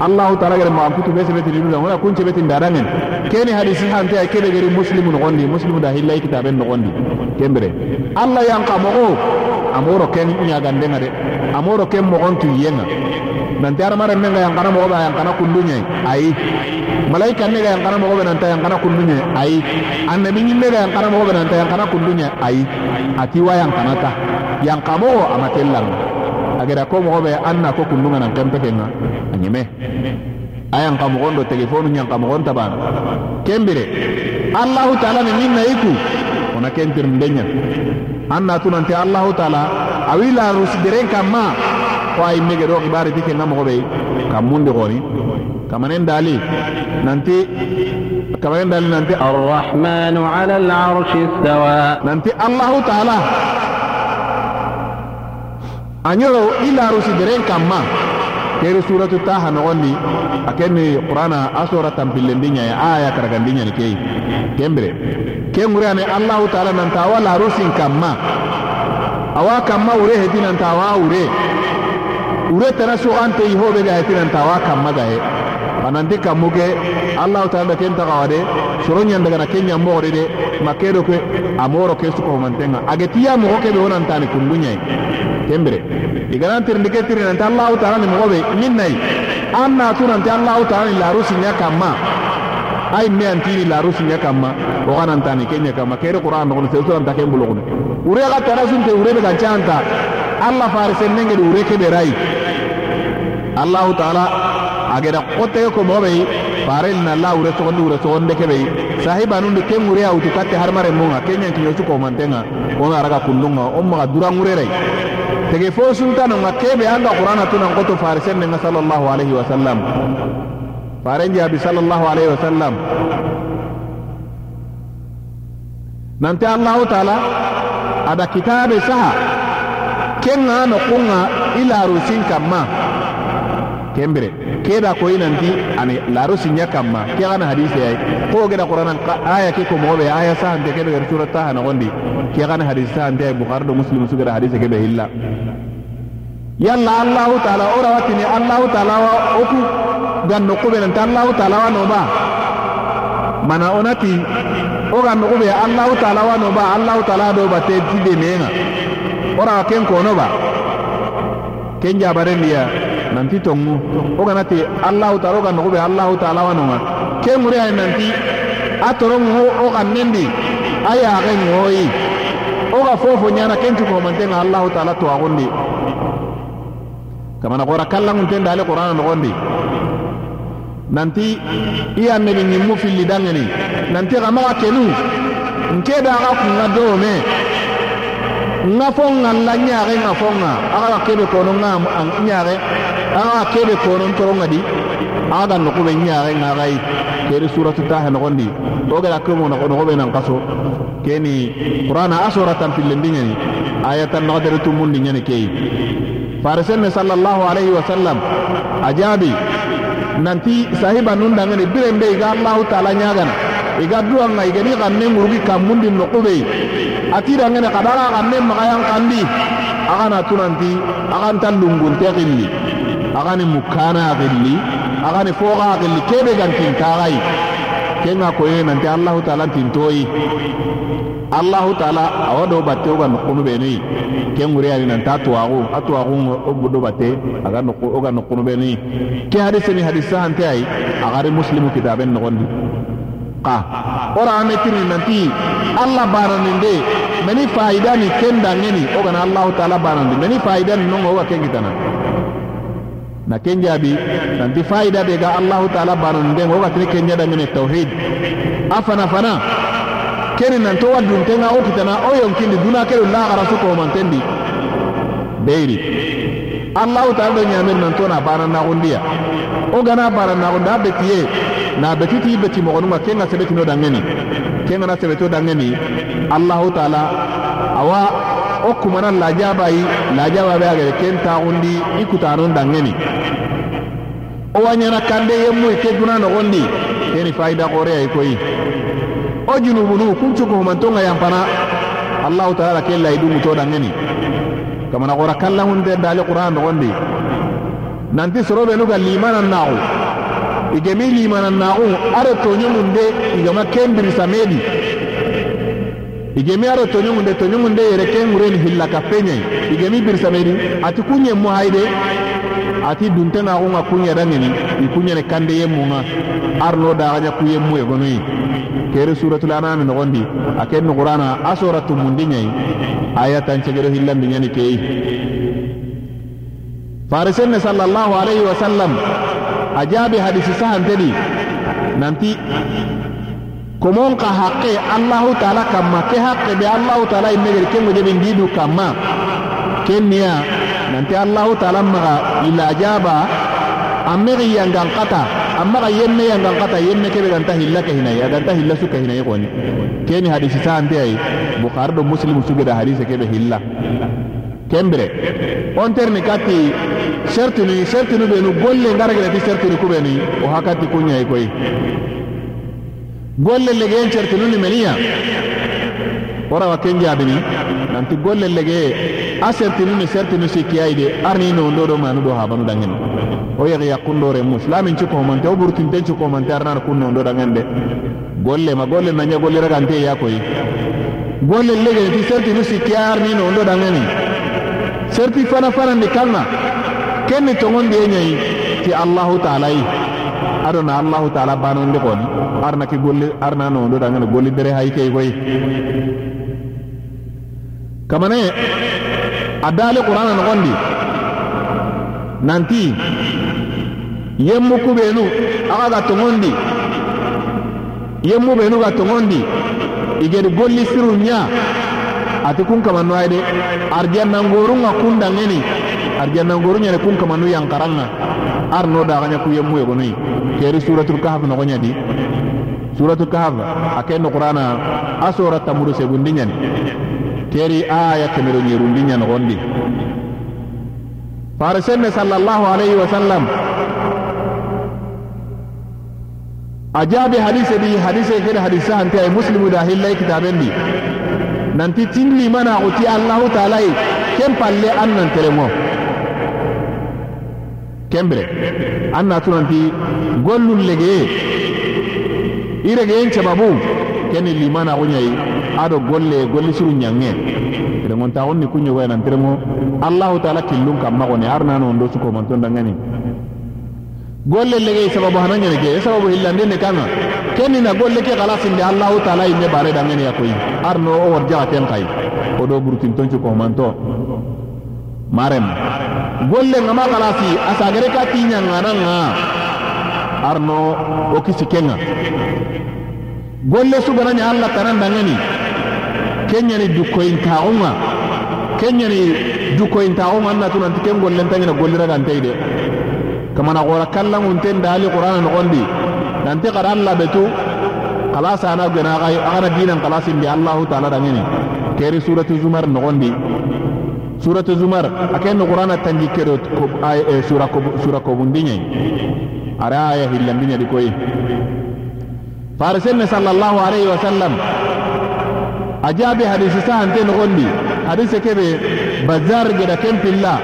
Allahu taala gere magan kutu be sebetini ɗuɗa wona kun ceɓetinde aɗangen keni hadisi hante ay keɓe geri muslimu nogondi muslimu da hillayi kitaben nogondi kembire allah yanka mogo amoro ken ñagandenga de amoro ken mogon tuyiyenga nanti adamaren menga yankana mogoɓe a yankana kunduñayi ayi ayi. Malaika ne ga yan kana mogo benanta yan kana kundu nye ayi. Annabi nyi ne ga yan kana mogo benanta yan kana kundu nye ayi. Ati wa yan kana ta yan kamo amatellang agera ko mogo be anna ko kundu ngana kempe kenga. Anyeme. Ayan kamo gondo telefonu nyan kamo gonta ban kembere allah taala ni minna iku. Ona kentir ndenya anna tunante allah taala awila rusderen kama ko ay mege do ibare dike ngamo be. Kamundi goni. 80 دالي ننتي كمان دالي ننتي 'ala على العرش استوى ننتي الله taala anyoro ila rusi deren kamma. Kere suratu taha nogondi. Akeni qur'ana asora tampillendi ya aya karagandi nyani kei. Kembere. Kengure ane allah taala nantawa wala rusin kamma. Awa kamma ure heti nanta ureh, ure. Ure tana so ante ihobe ga heti kamma ga he ananti kammu ke allahu taala ken taxawa de soro ñandagana ke ñammoxode de ma kedo ke amoro ke sukohumantenga agetiya moxo keɓe wonantani kundu ñayi kembire iganan tirindi ke tiri nanti allahu taala ni moxoɓe min nayi an natu nanti allahu taala ni laru siña kamma ay me antini laru siña kamma oxanantani ke ña kamma kere qur'an noxoni se suranta ken buloxune wure xa tana sunte wure ɓe gancanta allah farisen nengedi wure keɓe rayi allahu taala ageda xottege ko moxoɓey farel na la wure sogondi wure sogonde keɓey sahiba nundi ken ŋure a wutu katte harmare munga ke ñankiño sukohumantenga wonga raga kundunga o maxa dura ŋurerey tege fo sultanonga keɓe anga qur'ana tunan xoto farisen nenga sallallahu alayhi wa sallam faren jaabi sallallahu alayhi wa nanti allahu taala ada kitabe saha kenga nokunga i larusin kamma kembire keda koyi nanti ani laru sinya kamma. Ke gana hadise ay ko geda qur'an aya ke ko mobe aya sa hande ke daga surat ta na gondi. Ke gana hadise sa hande bukhari do muslim su geda hadise ke be hilla. Yalla allah taala ora watini allah taala wa oku ganno ko be nanti allah taala wa no ba mana onati o ganno ko be allah taala wa no ba allah taala do ba te ti de menga. Ora ken ko no ba ken jabaren dia nanti tongu wo kana te allahu taala wo ka nogo be allahu taala wa nonga ke ŋure ay nanti a toro ŋo wo ka nendi a yaxe ŋoyi wo ka fofo ɲana ken cukomantenga allahu taala towaxundi kamana xora kallaŋunten dali qur'ana noxondi nanti i ye nebi fili filli nanti xamaxa kenu. Nke daxa kunga doome nga fonga la ñaxe nga fonga axa kebe kono nga ñaxe axa kebe kono toronga di. Axa ga noxuɓe ñaxe nga xay keri suratu taxe noxondi o gada kemo noxoɓe nan qaso keni qur'ana a sora tampillendi ñani ayatan naxadere tumundi ñani keyi farisenne sallallahu alayhi wa sallam a jaabi nanti sahiba nun dangani biren be allahu taala ñagana iga duwanga igani xanne murugi kammundi noxuɓey atidangene xadaxa xanne maxayan xandi axana tunanti axanta lungunte xilli axani mukkana xilli axani foxa xilli kebe gantintaxayi kenga koye nanti allahu taala tintoyi allahu taala awa do batte oga nokkunu ɓenuyi ken ŋureyani nanta tuwaxu a tuwaxu o budo batte aga oga nokkunu ɓenuyi ke hadiseni hadis sahante ay axari muslimu kitaben noxondi taqa ora ametiri nanti allah baraninde meni faida ni kenda ngeni. Ogana allah taala barandi meni faida ni nongo wa kengitana na kenjabi nanti faida de ga allah taala barande oga tini kenja da ngene tauhid. Afana fana. Keni nanto wa duntenga okitana. O yonkindi duna kero la gara su ko mantendi. Beiri allahu ta'ala do nyamen nan to na bana na gondiya o gana bana na gonda betiye na beti mo gonuma kenga sebeti no dangeni. Kenga na sebeto dangeni. Allahu ta'ala awa o kumana lajabayi lajaba be agere ken taxundi i kutanon dangeni. O wañana kande yemmu ke duna noxondi keni fayida xoreyayi koyi o junubunu kuncuko humantonga yampana allahu taala ke layidu muto dangeni kamana gora kallan hunde dali qur'an noxondi nanti sorobe nu ga limana naaxu i gemi limana naawu are toñongunde igama kembiri samedi igemi are toñongunde toñongunde yere kengureni hilla kaffeñayi igemi biri samedi ati kuñemmu hayde ati dunte naaxunga kuñedangeni i kuñene kande yemmunga arno daxaña e egonoyi kere suratul anami noxondi a ken nuxurana a sora tumundi ñayi aya tancegero hillandiñani keyi farisenne sallallahu alayhi wa sallam a jaabi hadisi sahantedi nanti komon ka haqqe allahu taala kamma ke haqqe be allahu taala immegeri kengo jeɓe ndiidu kamma ken niya nanti allahu taala maga ila jaba ammegi yangan amma ka yemme yang kan kata yemme kebe ganta hilla ke hinaya ganta hilla su ke hinaya kwani keni hadisi sa ante ay bukhari do muslim su da hadisi kebe hilla kembere on terni kati sherti ni sherti nu benu golle ngaragere ti sherti ni kubeni o hakati kunya ay koy golle legen sherti nu ni meniya worawa ken jaabini nanti golle legee a sertinuni sertinu sikkiyay de. Arni no ndo ɗo manu ɗo habanu ɗangen o yehi yakkundore mu slamin cukkomante o ɓurtinten cukkomante arnana kun no ndo ɗangen de. Golle ma golle naña golle ragante ya koyi golle legee ti sertinu sikkiya arni no ndo ɗangeni serti fana fanandi kanga kenni togondi e ñayi ti allahu taala yi aɗona allahu taala banonde koni. Arnake golle arna nondo ɗangana golle dere hay key koy kamane a dali qur'ana nogondi nanti yemmu kubenu aga ga tongondi. Yemmu benu ga tongondi. Igedi golli siru nya ati kun kamannu ayde arjannangorunga kun dangeni arjannangoru ñane kun kamannu yankaranga. Arno daxaña ku yemmu yegonoyi keri suratul kahf noxoñadi suratul kahf a ken no qur'ana a sora tamuru segundi ñani keri aya kemero ñerundi ñanoxondi fare senne sallallahu alayhi wa sallam a jaabi hadise ɗi hadise kede hadise hante ay muslimu da hillay kitaben ɗi nanti tin limanaxuti allahu taala ye ken palle an nantelengo kembere an natu nanti gollun legeye i regeyen cababu keni limana kunyai ado golle golle siru nyange. Rengon ta onni kunyo wa nan allah taala killun kam ma arna no ndo su ko man ton dangani golle lege sababu hananya ne ke sababu hillande ne kana keni na golle ke khalasin de allah taala imme bare dangani ya koyi arno o warja ten kai. O do burtin ton ko man to marem. Golle ngama khalasi asagere ka tinya ngana nga. Arno o kisikenga golle suganaña allah tanandangani keñani dukkoyintaxunga keñani dukkoyintaxunga an natunanti ken gollentangina golliragantey de kamana xora kallangunten daali qur'ana noxondi nanti xara an labetu kalasana gena axana dinan kalasindi allahu taala dangeni keri suratu zumar noxondi suratu zumar aken qur'ana tanji kedo ay sura ko sura ko bundinya ara aya hillandinya di koy farisen sallallahu alaihi wasallam. Ajabi hadisi sahante no gondi. Hadise kebe bazar geda kempilla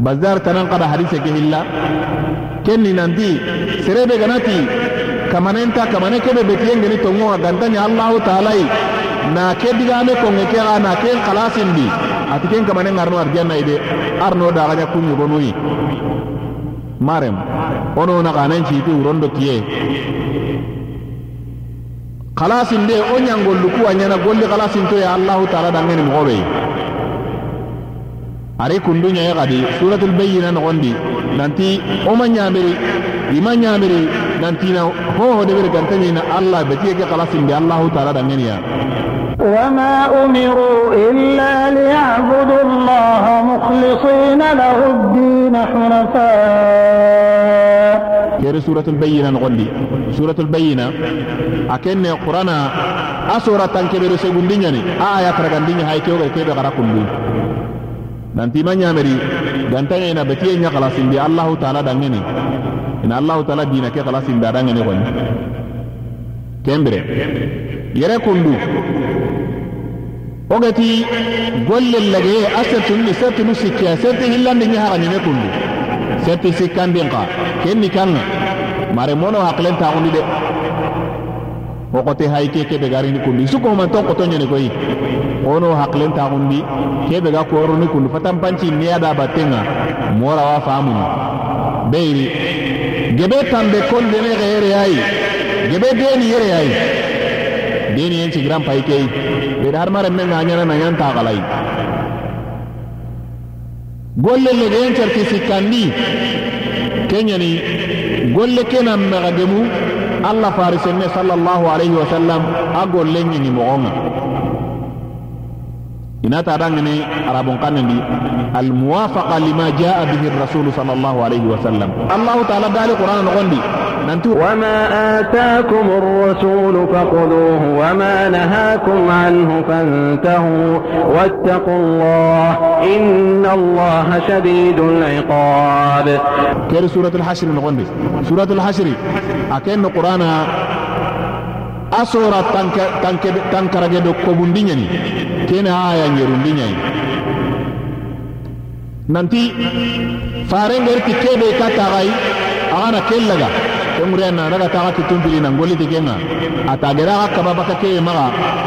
bazar tanan kada hadise ke hilla. Kenni nanti serebe ganati kamanenta kamane kebe betiyengeni tongo gantanya allahu ta'ala na ke digame konge ke ga na ke kalasindi ati ken kamane ngarno arjanna ide arno da ganya kunyu gonuyi marem. Ono na kanen citi urondo kiye kalasinde o ñangollu kuwa ñana golli kalasinto ya allahu taala dangeni mogoɓey ari kunduñaye kadi suratul bayina nogondi. Nanti oma ñamiri ima ñamiri nantina hoho deɓere gantañina allah betiye ke kalasinde allahu taala ɗangeniya وما أمروا إلا ليعبدوا الله مخلصين له الدين حنفاء. كير سورة البينة نغلي سورة البينة. أكن القرآن أسورة تنكبر سيقول دينيني آية ترغن ديني هاي كيوغي كيبه غرا كل nanti ma nyameri gantanya ina betiye nya kalasin di Allah taala dangene ina Allah taala dina ke kalasin da dangene kon kembere yere kundu. Ogati gollel lage a sertunu sertunu sikke serti hillandi ñi haxanime kundu. Serti sikkandin xa kenni kanga mare mono haqilen taxundi de. O xote hay ke kebe garini kundu sukohuman ton qoto ñene koy ono haqilen taxundi kebe ga koroni kundu fatan panci neyada battenga morawa famuni beyri gebe tambe kon dene xeere yayi gebe deni yere yayi. Deni yen cigiran pay key ɓeɗa har maren men ga ñana nañan taxalay golle lege yen certi sikkandi keñani golle kenan maxa gemu allah farisenne sallallahu alayhi wa sallam a golle ñini moxonga inata dangene arabun kannendi almuwafaqa lima jaa bihi rasulu sallallahu alayhi wa sallam allahu taala dali qur'ana noxondi nanti وما آتاكم الرسول فخذوه وما نهاكم عنه فانتهوا واتقوا الله إن الله شديد العقاب keri suratul hasri noxondi suratul hasri a ken no qur'ana a sora tankarage do kobundiñani kene aya ñerundiñayi nanti farengerti keɓe ka taxay axana ken laga kenguriyanna daga taxa kittumpili na ngoliti kenga a tagere axa kababaka keɓe maxa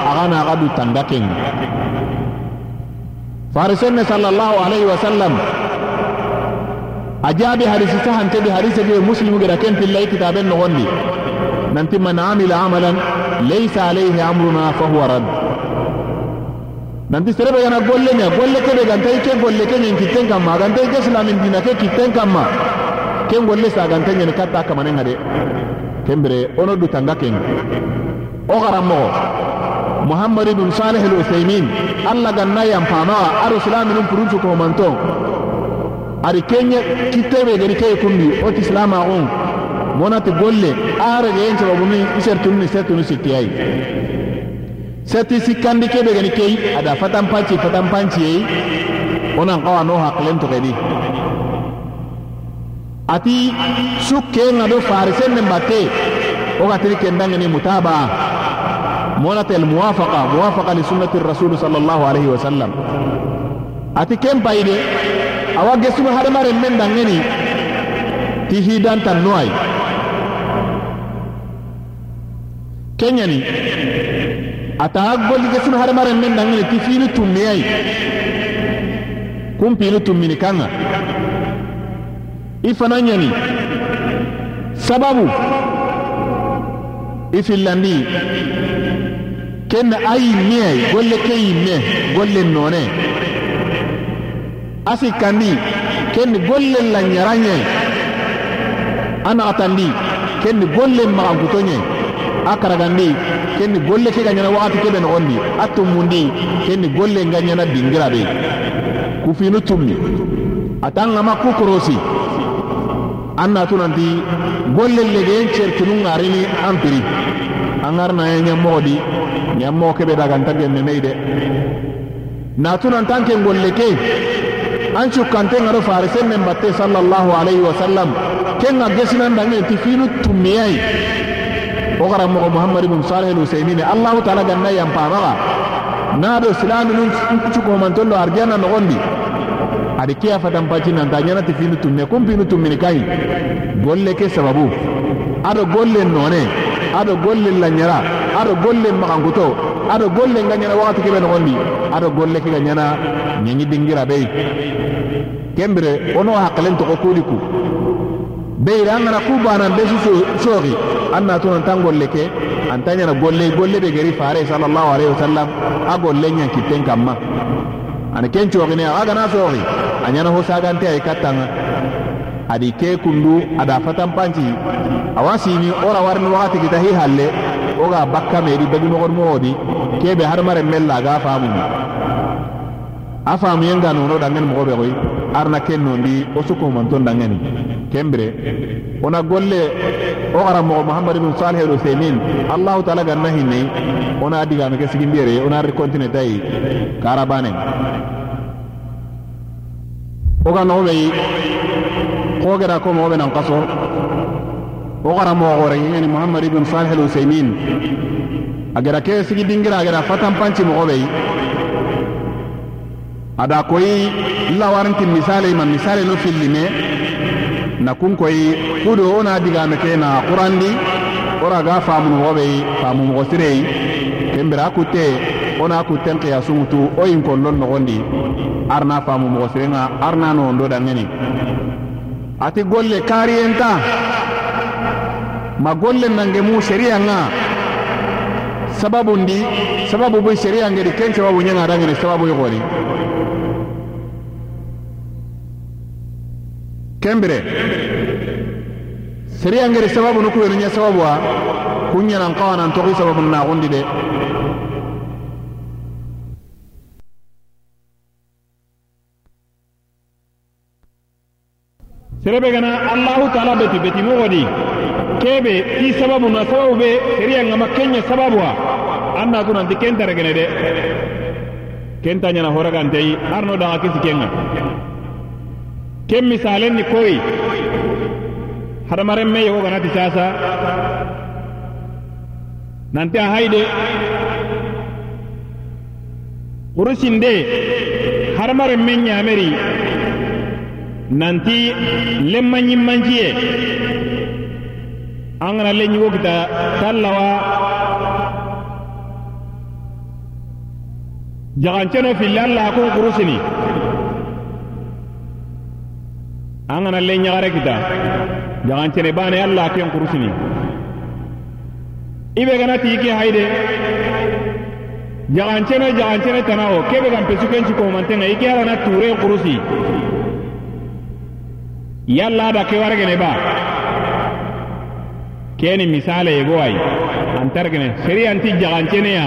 axana axa du tanga kenga. Farisenne sallallahu alayhi wa sallam a jaabi hadisi sahanteɓe hadise ɓe muslimu geda ken pillay kitaben nogondi nanti man amila amalan laysa alayhi amruna fahuwa rad nanti serebe gana golle nya golle kebe ganta ike golle kenyen kitten kamma ganta ike islamin dina ke kitten kamma ken golle sa ganta nyen katta kamanen hade kembere ono du tanga ken o garamogo muhammad ibn salih al uthaymin alla ganna yam pama ar islamin um purunchu ko manton ari kenye kitebe gani kay kundi o islama on monati golle are ge enco bumi isertun ni setun sittiyai seti sikkandi kebe gani kay ada fatan panci fatan panci yi onan qawa no haqlen to kedi. Ati sukke ngado farisen ne batte. O ga tiri kendangani mutaba. Monati al muwafaqa muwafaqa li sunnati rasul sallallahu alaihi wasallam. Ati ken payde awa gesunu hadamaren men dangeni ti hidantan kenyani ata golligesinu hadamaren dangini ti fini tummiyai kunpini tummini kanga. I fana ɲani sababu? I fillandi kenna a yimmiyai golle ke yimme golle none. A sikkandi kenni golle lanɲaranɲai a naxatandi kenni golle magankuto ɲai a karagandi kenni golle ke ga ɲana wagati kebe nogondi a tummundi kenni golle nga ɲana dingira be. Kufinu tummi a tan ŋama ku korosi. An natu nanti golle legeyen cerkinu ŋarini an piri an ŋarinaye ɲammogo di ɲammogo kebe daganta genneneyi de. Natu nan tan ke golle ke an cukkanten ŋado farisen nen batte sallallahu alaihi wasallam. Ken ŋa gesinan daŋeti finu tummiyayi wo karanmogo muhammad ibn salih al usaimine allahu taala ganna yampamaga na do silami nun cukohomantollo arjana nogondi adi ke a fatanpaci nanta ñanati finu tumme kun finu tummini kayi golle ke sababu? Ado golle none ado golle lanyara ado golle magankuto ado golle nga ñana wakati kebe nogondi ado golle ke ga ñana ñeñi dingira bey kembire ono hakkelen togo kuliku beyre an gana ku banan be su sooxi an na tunan tan golle ke an ta ñana golle golle be geri fare sallallahu alaihi wasallam a golle ñan kitten kamma. Ani ken cooxine a gana sooxi a ñana ho sagante ay kattanga adi ke kundu ada fatan panci awasini ora warni wakati kita hi halle oga bakka medi bagi nogor modi kebe har mare mella ga famu. A faamu yenga nono dangen mogo be koy arna ken nondi o suko man ton dangeni kembire ona golle o karanmogo mohamadu bin salih al usaimin allahu taala ganna hinne ona digame ke siginbiyere ona ri kontine tayi kara banen. Wo ga nogo beyi ko gera ko mogo be nan kaso wo karanmogo gorengengeni mohamadu bin salih al usaimin a gera ke sigi dingira a gera fatanpanci mogo beyi ada koyi lawarinti misale ma misale no fillime. na kunkoyi kudo wo na digame ke na qurandi wo ra ga faamunumogo faamu faamumɔgɔ sireyi kenbira kutte wo na kutten qiyasuŋutu wo yin kollon nogondi. Ar na faamumɔgɔ sirenŋa ar na noondo dangeni ati golle kariyenta ma golle nangemu seriyanŋa sababundi sababu be seriyangedi ken sababu ɲeŋa danŋeni sababu i goni kembire seri angeri sababu nu kuwenu ɲe sababu wa kunye na nkawa na ntoki sababu naxundi de serebe gana allahu taala beti beti mogo di kebe ki sababu na sababu be seri seriya ŋama kenɲa sababuwa an natu nanti kentaregene de kenta nyana horaga ntei arno daŋa kisi kenga ken misalen ni koyi hadamaren me yogo ganati sasa nanti a hayde kurusinde hadamaren men ñameri nanti lemma ñimmanciye an gana le ñigo kita tallawa. Jaganceno fille allah hakun kurusini an gana le ɲagare kita jagancene bane allah ken kurusini. Ibe gana ti ke jagancene jagancene tanawo kebe gan pesu ken cikomantenga ike arana ture kurusi. Yalla da ke wargene ba. Keni misale yego ay antargene seri anti jagancene ya.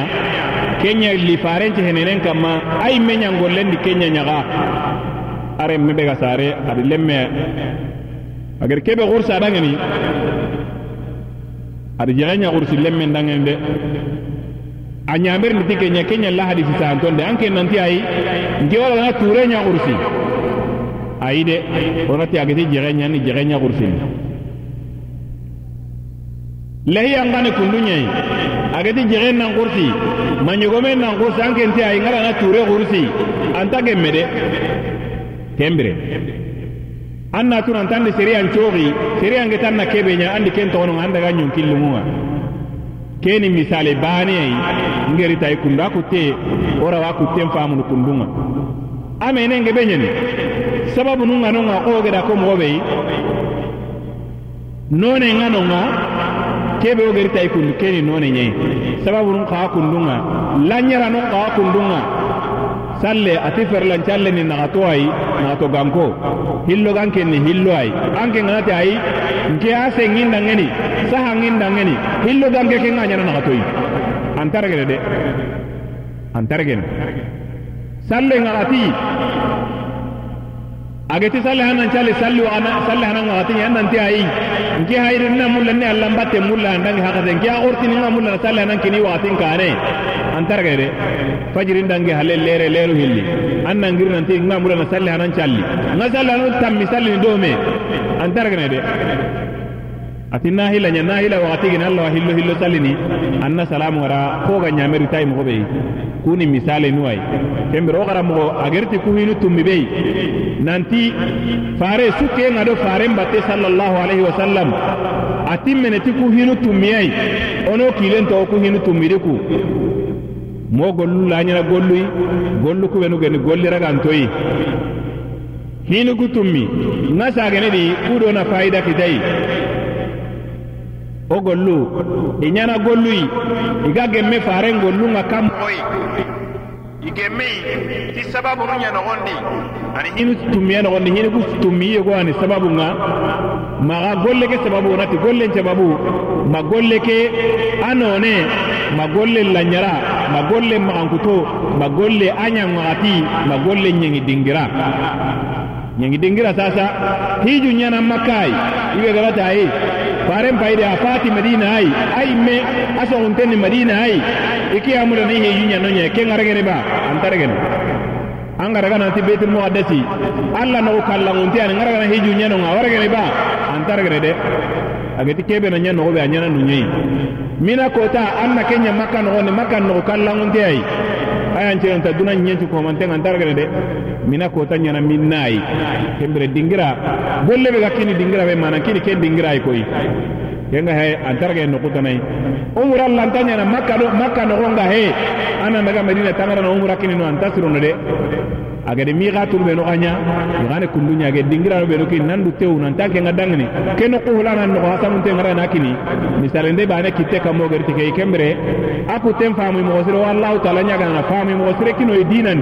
Kenya li farence henenen kamma ay menya ngollendi kenya nyaga are mebe ga sare adi lemme. Agar kebe gursa dangani adi jaganya gursi lemme dangani de a ñamer ni tike ña kenya la hadisi sa antonde anke nanti ay nke wala na ture nya gursi ayi de onati agati jaganya ni jaganya gursi lahi angane kundu ñayi agati jegen nan gursi mañogomen nan gursi anke nti ay ngara na ture gursi anta gemme de kembire. An na tuna ntandi sereyan coxi sereyange tan na kebe ɲa andi ken toxononga an daga ɲonkillungunga keni misale baaneyai ngerita kundu a kutte wo rawa kutten faamunu kundunga. A menenge be ɲeni sababu nun ŋa non ŋa xo geda ko moxo bei none nga non kebe wo gerita i kundu keni none ɲei sababu nun xaa kundunga lanɲera nun xaa kundunga salle ati ferlan challe ni nagato ay nagato ganko hillo ganke ni hillo ay anke ngati ay nke ase nginda ngeni saha nginda ngeni hillo ganke ke nganya na nagato yi antargene de. Antargene salle ngati agati salli hanan cali sallu ana salli hanan ngati yan nanti ai. Ngi hayri na mulla ne allah batte mulla ndang haka den ngi orti ni mulla salli hanan kini watin kare antar gere fajiri ndangi halle lere leru hilli. Annan ngir nanti ngi mulla salli hanan cali ngi salli hanan tammi salli do me. Antar gere de ati nahila nya nahila wakati gina Allah hillo hillo salini. Anna salamu wara ko ga nyameru tay mo kuni misale nuwai. Kembiro gara mo agerti ku hinu tummi be nanti fare suke ngado fare mbatte sallallahu alaihi wasallam. Ati meneti ku hinu tummi ay ono kilen to ku hinu tummi de ku mo gollu lañana golluyi gollu ku wenu geni golliragantoyi hinu ku tummi nga sagene di kudo na fayida o gollu. I ɲana golluyi i ga gemme faren gollun ŋa kan moyi i gemmei ti sababunu ɲa ani ɲinu tummiya nogondi ɲiniku tummiyi yego ani sababu ŋa maga golle ke sababu nati gollen sababu. Ma golle ke a none ma golle laɲara ma golle magankuto ma golle a ɲanwagati ma golle ɲeŋi dingira. Ɲeŋi dingira sasa hiju ɲana makkai i be garata ye faren payde a fati medina ay ay me a soxuntenni medina ay i ke yamuda na ihe yuñano ñe ke ŋaregene ba antaregene an garagananti betul muqaddasi alla nogu kallanŋunti ani ŋaragana hiju ñenonŋa waregene ba. Antaregene de. Ageti kebe na ñen nogobe a ñana nu ñeyi mina kota an na ke ña makka nogoni makka nogu kallanŋunti ay ayancinanta duna ñencu komantenŋa antaregene de. Mina ko tanya na minnai kembere dingira. Golle be gakini dingira be mana kini ken dingira ay koy kenga he antarga no kutanai umra Allah tanya na makka do makka no gonga he. Ana daga medina tangara no umra kini no antasiru no de aga de miga tur be no anya igane kundunya ge dingira be no kin nandu tew nan tanke ngadangni keno ko hulana no ngara na kini. Misale nde bane kitte kamo gerti ke kembere aku tem famu mo sire wallahu taala nya ga na famu mo kino dinan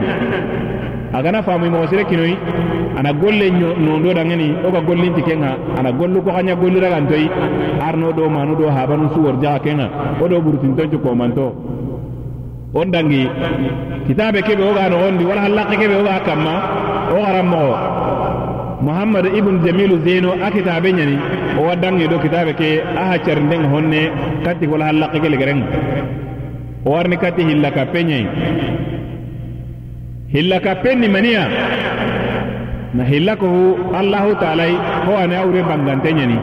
agana famuy mogo sire kinoyi ana golle nondo dangani wo ga gollinti kenga ana gollu koxaɲa golliragantoyi arno do manu do habanu suwor jaxa kenga wo do burutintoncu komanto. Won dangi kitabe kebe wo ga noxondi wala hallaxe kebe wo ga kanma wo xaran moxo muhammad ibn jamilu zeno a kitabe ɲani wo wa dangi do kitabe ke a haccarindenga honne kati wala hallaxe ke legerenga wo warini kati hilla kappe ɲayi hillaka penni mania. Na hilla kohu allahu taalay ho ani awure bangante ɲani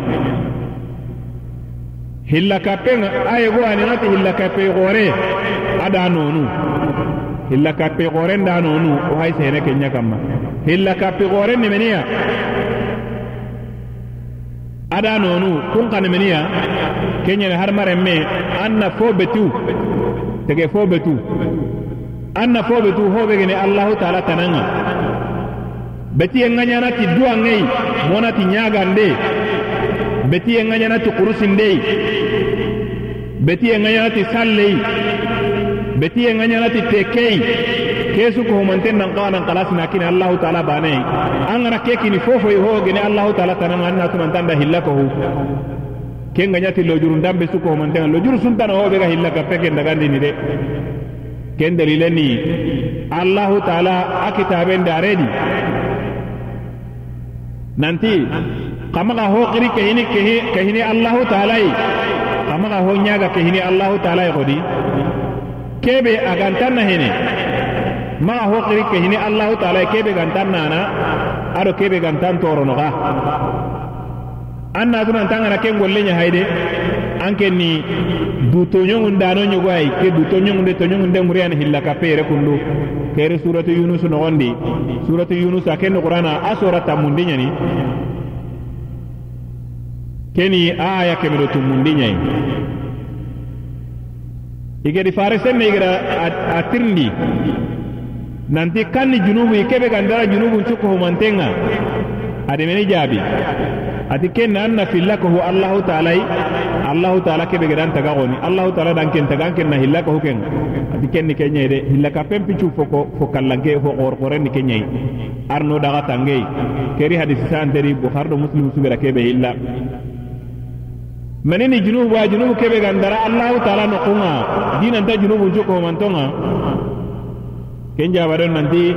aye go ani ŋati hillakape gore a da nonu hillakape goren da nonu o hay sene ke kanma hillaka pe goren nimeniya a da nonu kun ka nemeniya ke ɲene hadamaren me an na fo betu tege fo betu anna fobe tu hobegene allahu taala tananga. Betiye ŋaɲanati duwanŋei monati ɲagande betiye ŋaɲanati kurusindei betiye ŋaɲanati sallei. Betiye ŋaɲanati tekei. Kesu kohomanten nan kawa nan kalasina kini allahu taala banei an gana ke kini fofoyi ho gene allahu taala tananga an natunantanda hilla kohu. Ke ŋaɲati lojurundan be su kohomantenga lojuru suntana ho ga hilla gappe ke ndagandini de. Ken dalilen ni allah taala akitaben daredi nanti kamaga ho kiri kehini kehini allahu taala kamaga ho nyaga kehini allahu taala godi kebe agantan na hene. Maga ho kiri kehini allahu taala kebe gantan nana ado kebe gantan toro noga anna tunan tangana ken golle nya hayde anke ni du toñongun dano ñogo ay ke du toñongunde toñongunde muriyan hilla ka pere kundu. Kere suratu yunus nogondi. Suratu yunus a ken qur'ana a sora tammundi ñani keni aya kemedo tummundi ñayi igedi fare senne igeda a tirndi nanti kanni junubu i kebe gandara junubu cukko humantenga ademeni jaabi ati kenna anna filla ko hu allahu taala allahu taala kebe gedan taga goni allahu taala dan ken taga ken na hilla ko ken. Ati kenni kenya de. Hilla ka pempi chu foko fo kallange fo gor gore ni kenya arno daga tange keri hadisi san deri bukhari muslim subira kebe hilla. Manini junubu wa junubu kebe gandara allahu taala no kunga dinan ta junubu chu ko mantonga ken jabaden nanti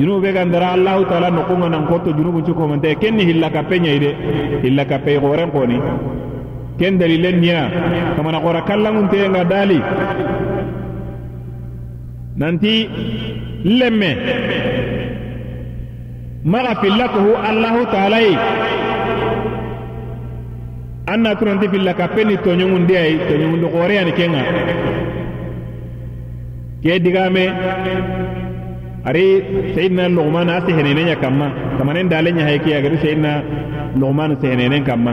junubu be gandara allahu taala no kunga nan koto junubu chu ko mante kenni hilla ka penya ide hilla ka pe goren koni. Ken dalilen niya kamana gora kallangun te nga dali. Nanti lemme. Maga fillakahu allahu taala yi anna tunanti filla ka penni toñongundi ay toñongundi xooreyani kenga ke digame ari sayidina lugman a sehenenenya kamma. Kamanen dalenya hayke agari sayidina lugman sehenenen kamma.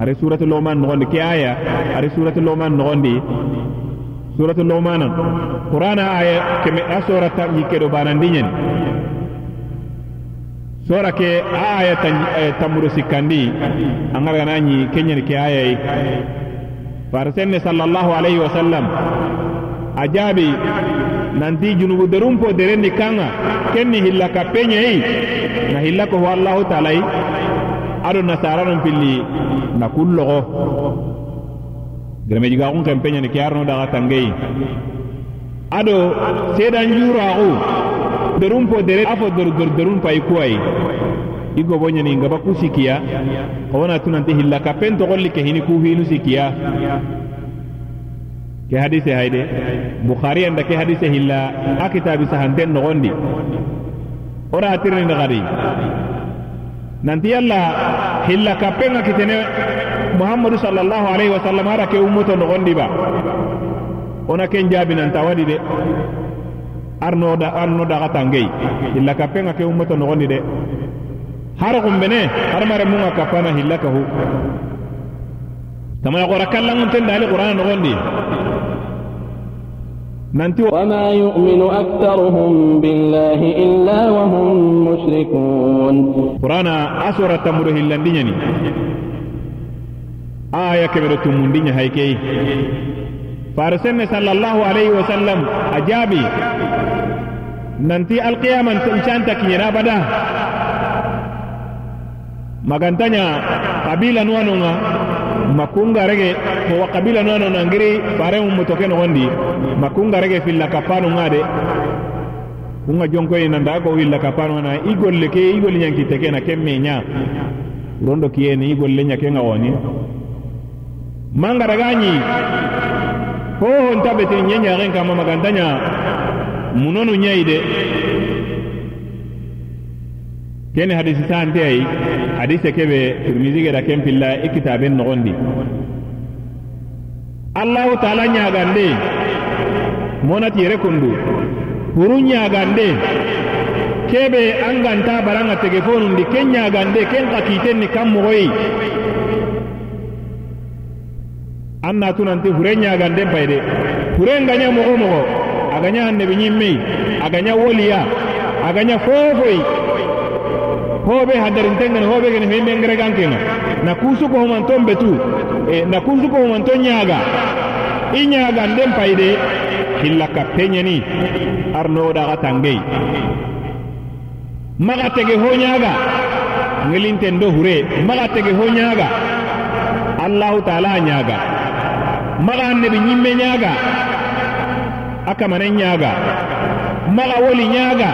Ari suratu lugman nogondi. Ke aya? Ari suratu lugman nogondi. Suratu lugman qur'ana aya keme a sora ta banandi ñani sora ke aya tammudo sikkandi. A ngaraganañi keñani ke ayayi fara senne sallallahu alayhi wa sallam a jaabi nanti junubuderun po derendi kanga ken ni hilla kappeɲei na hilla ko ho allahu taalai ado nasaranon pilli na kun logo geremejigaxun kenpeɲeni ke arno daxa tangei. Ado sedan juraxu derun po dere a fo dordor derun payi kuwayi i gobo ɲeni ngaba ku sikiya xowona tunanti hilla kappen toxolli ke hini ku hinu sikiya ke hadise hayde bukhari anda ke hadise hilla. A kitabi sahanten nogondi. Ora tirninde xadi nanti yalla hilla kappenga kitene muhammadu sallallahu alaihi wasallam ara ke ummoto nogondi ba. Ona ken jaabi nanta wadi de. Arno da arno daga tangei hilla kappenga ke ummoto nogondi de. Har gumbene har mare munga kapana hilla kahu. Tamaya qora kallangun ten dali qur'ana nogondi وما يؤمن أكثرهم بالله إلا وهم مشركون. قرآن أسورة تمره اللنديني آية كبيرة تمندين هيكي فارسن صلى الله عليه وسلم. أجابي. nanti alqiyaman tncanta kinyera bada magantanya kabila nuwanonga makunga rege mo wakabila nono nangiri faremu motoke wandi. Makunga rege filla kappano ŋa de kunga jonkoye nanda ko filla kappano na i golle ke i golle ñankite ke na kemme nya. Ña rondo kiyeni igol le ña ke ŋa woni mangaragañi hohonta betini ñeñaxen kama magantaña munonu ñayi de kene hadisi sante ayi hadise kebe tirmisi geda ken pilla i kitaben nogondi. Allahu taala ɲagande monati yere kundu. Huru ɲagande kebe an ganta baranga tege fonundi ken ɲagande ken ka kitenni kan mogoyi an natunanti hure ñaganden payde hure ngaña mogo mogo. Agaña annabi a agaña woliya a agaña fofoyi hoɓe haddarintengen hoɓe gene fe kena na kusuko humanton betu e na kusuko humanton ñaaga i ñaagan den payde hilla ka peñeni arnoɗaxa tangey maxa tege ho ñaaga ngelinten do hure maxa tege ho ñaaga allahu taala a ñaaga maxa annebi ñimme ñaaga a kamanen ñaaga maxa woli ñaaga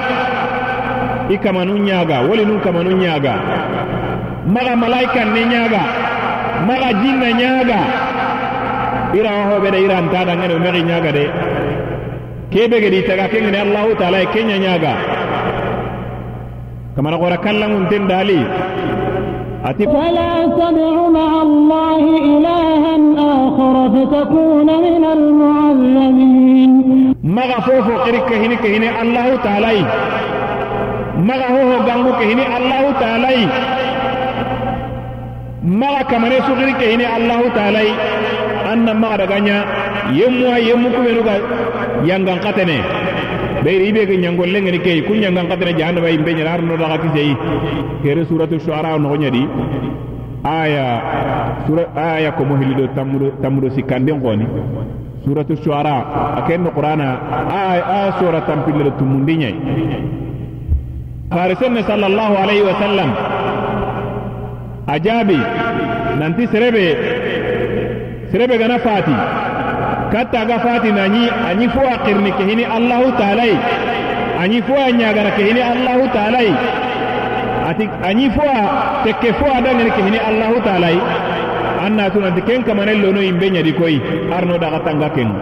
i kamanu ñaaga woli nun kamanu ñaaga maga malaikan ne ñaaga maga jinna ñaaga irawa hoɓe de irantaɗa ngene o mexi ñaaga de kebe gedi taga kengene allahu taala e kenya ñaaga kamana xora kallangun ten dali ati ولا تدع مع الله إلها آخر فتكون من المعذبين maga fofo xiri kahini kahini allahu taala maga hoho gangu ke hini allahu taalai. Maga kamane sugiri ke hini allahu taalai. Anna maga daganya yemmuwa yemmu kubenuga yangan katene. Beyri ibe ke ñangolle ngeni key ku ñangan katene jahannama yimbe ñara harno daga kiseyi kere suratu shuara nogo ñadi aya sura aya ko mo hilido tammudo tammudo sikkanden koni suratu shuara akenno qur'ana aya aya sura tampille tumundi ñay farisonni sallallahu alayhi wa sallam ajaabi nanti sirebe sirebe gana faati katta ga faati nanyi anyi fuwa qirni kehini allahu taalai anyi fuwa nyaagana kehini allahu taalai ati anyi fuwa tekke fuwa dangani kehini allahu taalai anna tunanti ken kamanen lono imbe nyadi koyi arno daga tanga kenu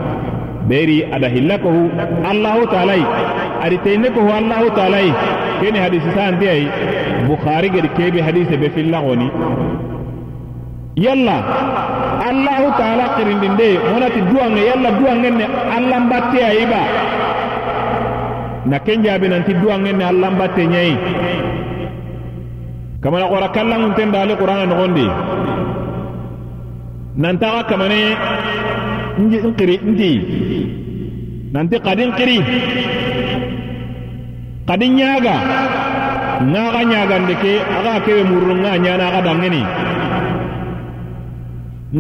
beri ada hilla kohu allahu taalai adi teyinne kohu allahu taalai kene hadisi sante ay bukhari gedi kebe hadise be fillagoni yalla allahu taala kirindinde wonati duwange yalla duwangen ne allah mbatte ayiba na ken jaabi nanti duwangen ne allah mbatte ñayi kamana qora kallangunten dali qur'ana nogondi. Nantaxa kamane nkiri nti. Nanti kadin kiri kadi ñaaga ŋaxa ñagande ke axa kewe murunu ŋa ñana axa dangeni.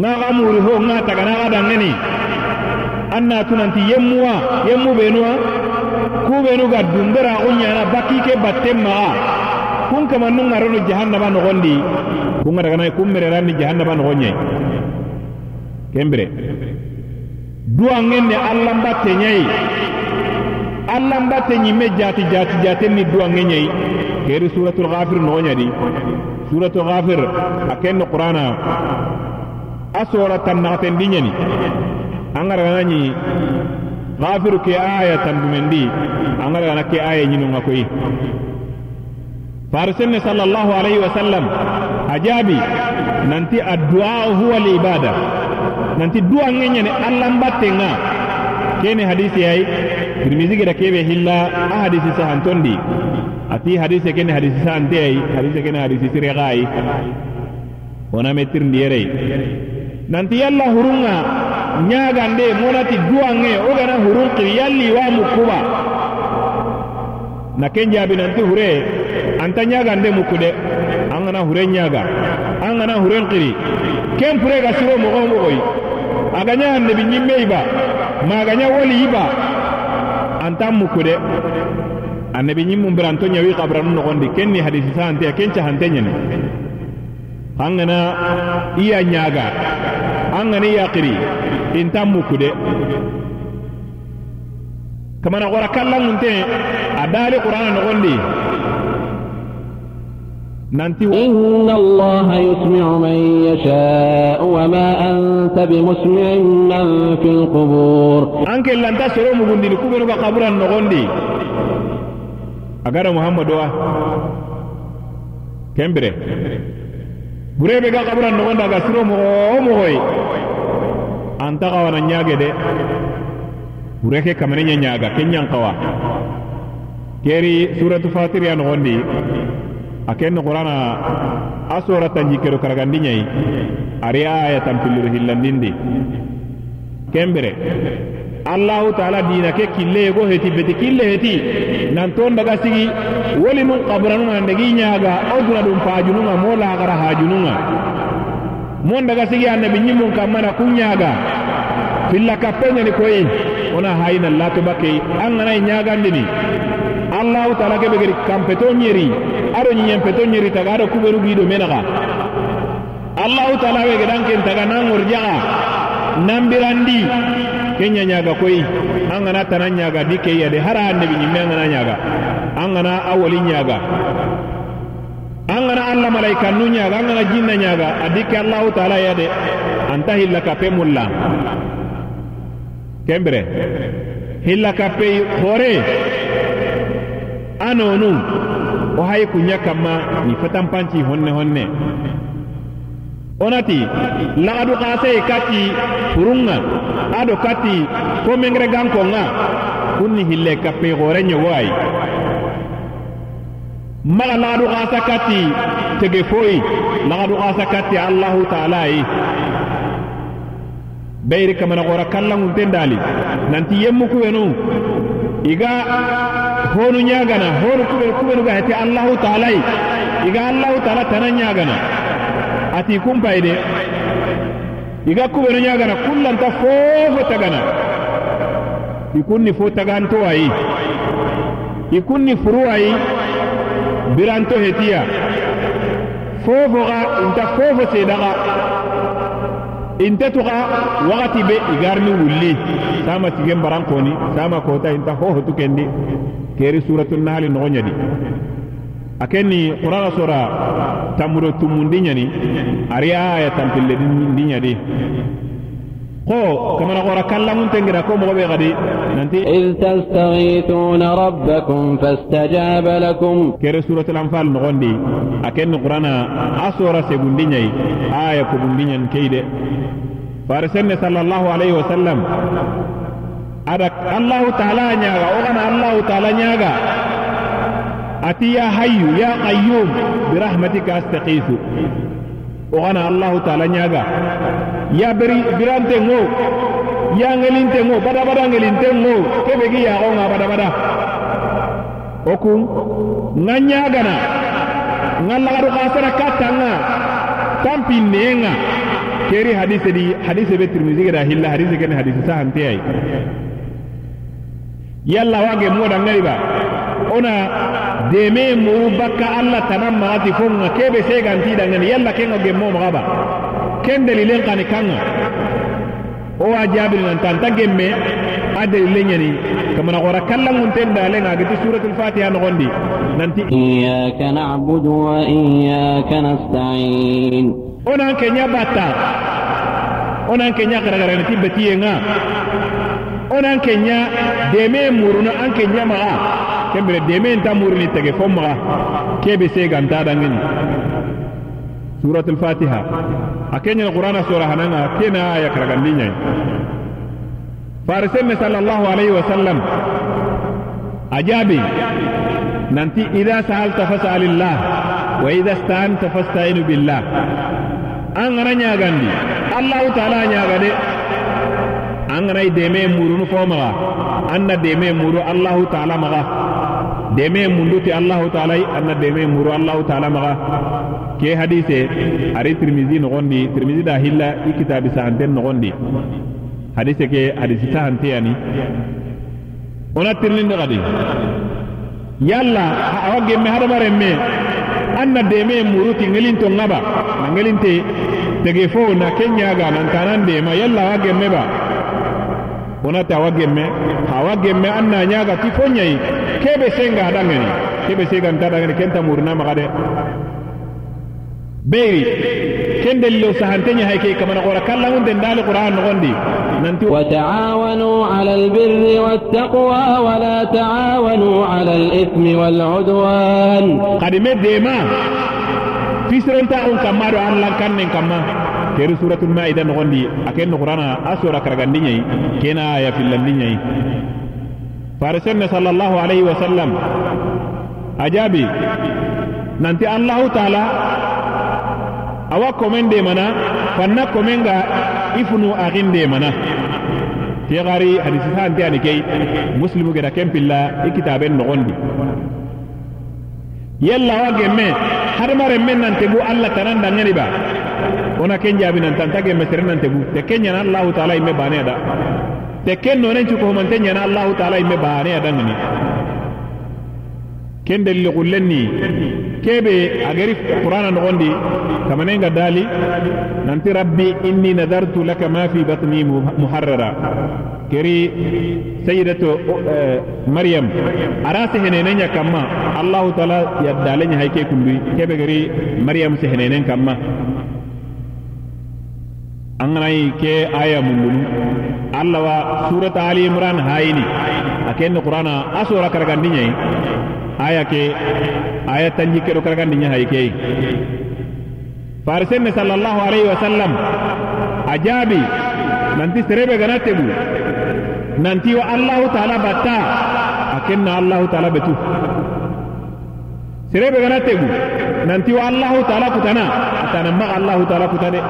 Ŋaxa muri ho ŋa tagana axa dangeni. An na tunanti yemmuwa yemmu benuwa kubenu ga dumbera kunyana baki ke batte maga kun kama nun ngarono jahannaba nogondi. Kun ga daga nay kun mere ranni jahannaba nogonye. Kembere. Duwa ngenne allah mbatte nyai allah mbatte nyimme jati jati jati ni duwa ngenyai keri suratul ghafir nogonyadi suratul ghafir akenno qur'ana. Asora tannaten dinyani angara ganani ghafir ke aya tandumendi gana ke aya nyino ngakoyi farsenne sallallahu alaihi wasallam ajabi nanti addu'a huwa al-ibada nanti du'a ngenya ne allah mbatte nga. Kene hadisi yayi tirmizi gida kebe hilla a hadisi sahantondi ati hadise kene hadisi sahante yayi hadise kene hadisi sire gayi wona me tirndi yerey nanti yalla hurunga ñagande monati du'a nge o gana hurun kiri yalli wa mukkuba na ken jaabi nanti hure anta ñagande mukku de an hure ñaga an gana huren kiri ken pure ga siro mogo mogoy agaña annabi ñimme iba magaña woli iba antan mukku de annabi ñimmum bira anto ñawi xabranu nogondi ken ni hadisi saanteya ken cahante ñene an gana iya ñaga an gana iya xiri intan mukku de kamana xora kallanŋunte a daali qur'ana nogondi nanti Inna Allah yusmi'u wa ma anta bimusmi'in man fil qubur. Anke lanta soro mugundini kubenu ba kaburan nogondi. Agara muhammadu wa? Kembire. Gurebe ga kaburan nogonda ga soro mogo anta kawana nyage de. Gureke kamene nyaga Kenyang kawa keri suratu fatir ya nogondi. A ken no qur'ana a sorata jikero karagandi ñayi ari aya tampilliru hillandindi. Kembere allahu taala dina ke kille go heti beti kille heti nan ton daga sigi woli nun qabranunga ndegi ñaga o duna dun pajununga mo lagara hajununga mon daga sigi annabi ɲimun kammana kun ñaga filla kappeɲani koyi wona hayina latu bakke an ganayi ñagandini allahu taala ke begeri kampeto ñeri aɗo ñiñempeto ñeri taga aɗo kuɓeru giɗo menaga. Allahu taala ɓe geɗan ken taga nangor jaga nambirandi kenya ñaga koyi an gana tana ñaga di ke yade hara annabi ñimme an gana ñaga an gana awali ñaga. An gana allah malaikan nu ñaga an gana jinna ñaga a dikke allahu taala yade anta hilla kappe mulla. Kembere hilla kappe hore. Anonu o haye kunya kamma ni fatampanci honne honne. Onati lagadu kase kati furunga ado kati fo mengre gankonga kunni hille kappe gore ñogoay maga lagadu kasa kati tege foyi lagadu kasa kati allahu taala yi beyiri kamana gora kallangunten dali nanti yemmukuwenu iga honu ñagana honu kuɓenu kuɓenu ga hete allahu taala iga allahu taala tana ñagana ati kumpayde iga kuɓeno ñagana kullanta fofo tagana. I kunni fo taganto ayi i kunni furu ayi biranto hetiya fofo ga inta fofo sedaga. Intetu ga wakati be igarni wulli. Sama sigen barankoni sama kota inta hohotu kendi. Keri suratul nahli nogoñadi akenni qur'ana sora tamuro tumundi ñani ari aya tampille ñadi ko kamana qora kallamuntengira ko mogoɓe gadi nanti إذ تستغيثون ربكم فاستجاب لكم kere suratul anfal nogondi akenni qur'ana a sora segundi ñayi aya kobundi ñan keyde fare senne sallallahu alayhi wa sallam ada allahu taala ñaga o gana allahu taala ñaga ati ya hayyu ya qayyum birahmatika astaqisu o gana allahu taala ñaga ya beri birante ngo ya ngelinte ngo bada bada ngelinte ngo kebe gi ya nga bada bada o kun nga ñagana nga lagaru kasara kattanga tampinenga keri hadise di hadise be tirmisi geda hilla hadise kene hadise sahante ay yalla wage moda ngariba ona deme muru bakka alla tanamma ati fonga. Kebe segantiida ngani. Yalla kenga gemmo kende ken lenka kani kanga. O wa jaabiri nan tanta gemme a dalilen ñani kamana xora kallangunten dalenga gitu suratul fatiha noxondi nanti iyaka nabudu wa iyaka nastain. Onan ke Ona batta onan gara ña xaraxaraniti nga onan kenya deme muruna an kenya maga kembere deme nta muruni tege fo kebe se ganta dangini suratul fatiha akenya qur'ana sura hananga kena aya karagandinya farisenne sallallahu alaihi wasallam ajabi nanti idha sa'alta fas'alillah wa idha ista'anta fasta'inu billah an gana ñagandi allahu taala ñagade an ganay deme murunu fo maga. An na deme muru allahu taala maga. Deme munduti allahu taala an na deme muru allahu taala maga. Ke hadise ari tirmisi nogondi tirmisi da hilla i kitabi sahanten nogondi. Hadise ke hadisi sahanteyani ona tirninde kadi yalla awa gemme hadamaren me. An na deme muruti ngelinto ngaba. Na ngelinte tege fo na kenyaga nan tanan dema yalla awa gemme ba bonata awa gemme awa gemme anna ñaga ti fo ñayi keɓe senga haɗangeni keɓe seganta ɗangeni kenta murna maxa de beyri ken delilo sahanteñi hay key kamana xora kallangunten ndaali qur'an noxondi nanti وتعاونوا على البر والتقوى ولا تعاونوا على الإثم والعدوان قد مدما في سرنتا أن كما دو أن لأن كان نين كما keri suratul maida nogondi aken nogurana asora karagandi nyai kena aya fillandi nyai farisen ne sallallahu alaihi wasallam. Ajabi. Nanti allahu taala awa komende mana fanna komenga ifunu aginde mana. Tiyagari hadisi saan tiyani kei muslimu gira kempilla kitaben nogondi yalla wa gemme harmare men nante bu alla tanan dangani ba. wona ken jaabinan tan tage mesirenan tegu te ken ñana allahu taala imme baane da te ken nonen cukohomante ñana allahu taala imme baane adangani ken delili xullen ni kebe agari qur'ana noxondi kamanenga dali nanti rabbi inni nadartu laka ma fi batni muharrara keri sayidato maryam ara sehenenen ya kamma allahu taala ya dalenya hayke kunduyi kebe gari maryam sehenenen kamma anganai ke aya mundunu. Allah wa surat ali imran hayini aken qur'ana asura karagandinya aya ke aya tanji ke do karagandinya hayke farisenne sallallahu alaihi wasallam ajabi nanti serebe gana tegu nanti wa allahu taala batta. Akenna allahu taala betu. Serebe gana tegu nanti wa allahu taala kutana atana ma allahu taala kutane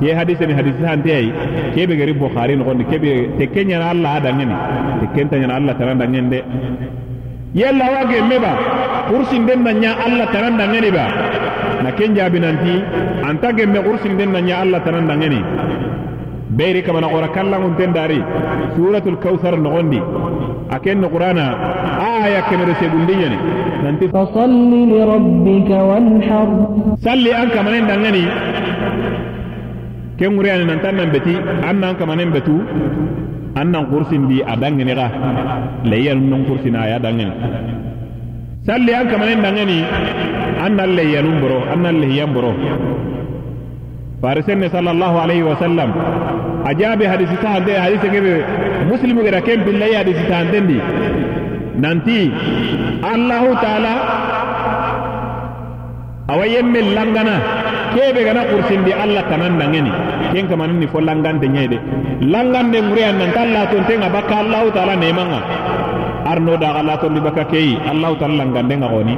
ke hadise ni hadise hante ay kebe gari bukhari no gondi kebe te kenya na allah adangeni te kenta na allah taala dangende yalla wage meba kursin den nya allah taala dangeni ba na ken jaabi nanti anta gemme kursin den na nya allah taala dangeni beyri kamana qora kallangun ten dari suratul kautsar nogondi aken no qur'ana aya kemere segundiyani nanti فصل لربك وانحر salli an kamanen dangani ken ŋuriyani nantan nan beti an nan kamanen betu an nan kursindi a dangani ga leyyanu nan kursina aya dangani salli an kamanen dangani an nan leyyanun boro an nan lehyan boro farisenne sallallahu alaihi wa sallam a jaabi hadisi sahante hadise gebe muslimu geda ken pillayi hadisi sahantendi nanti allahu taala awa yemme langana kebe gana kursindi allah tanan dangeni ken kamanini fo langante ñayde langande ŋuriyan nanta allah tontenga bakka allahu taala nemanga. Arno daga allah tondi bakka keyi allahu taala langandenga xoni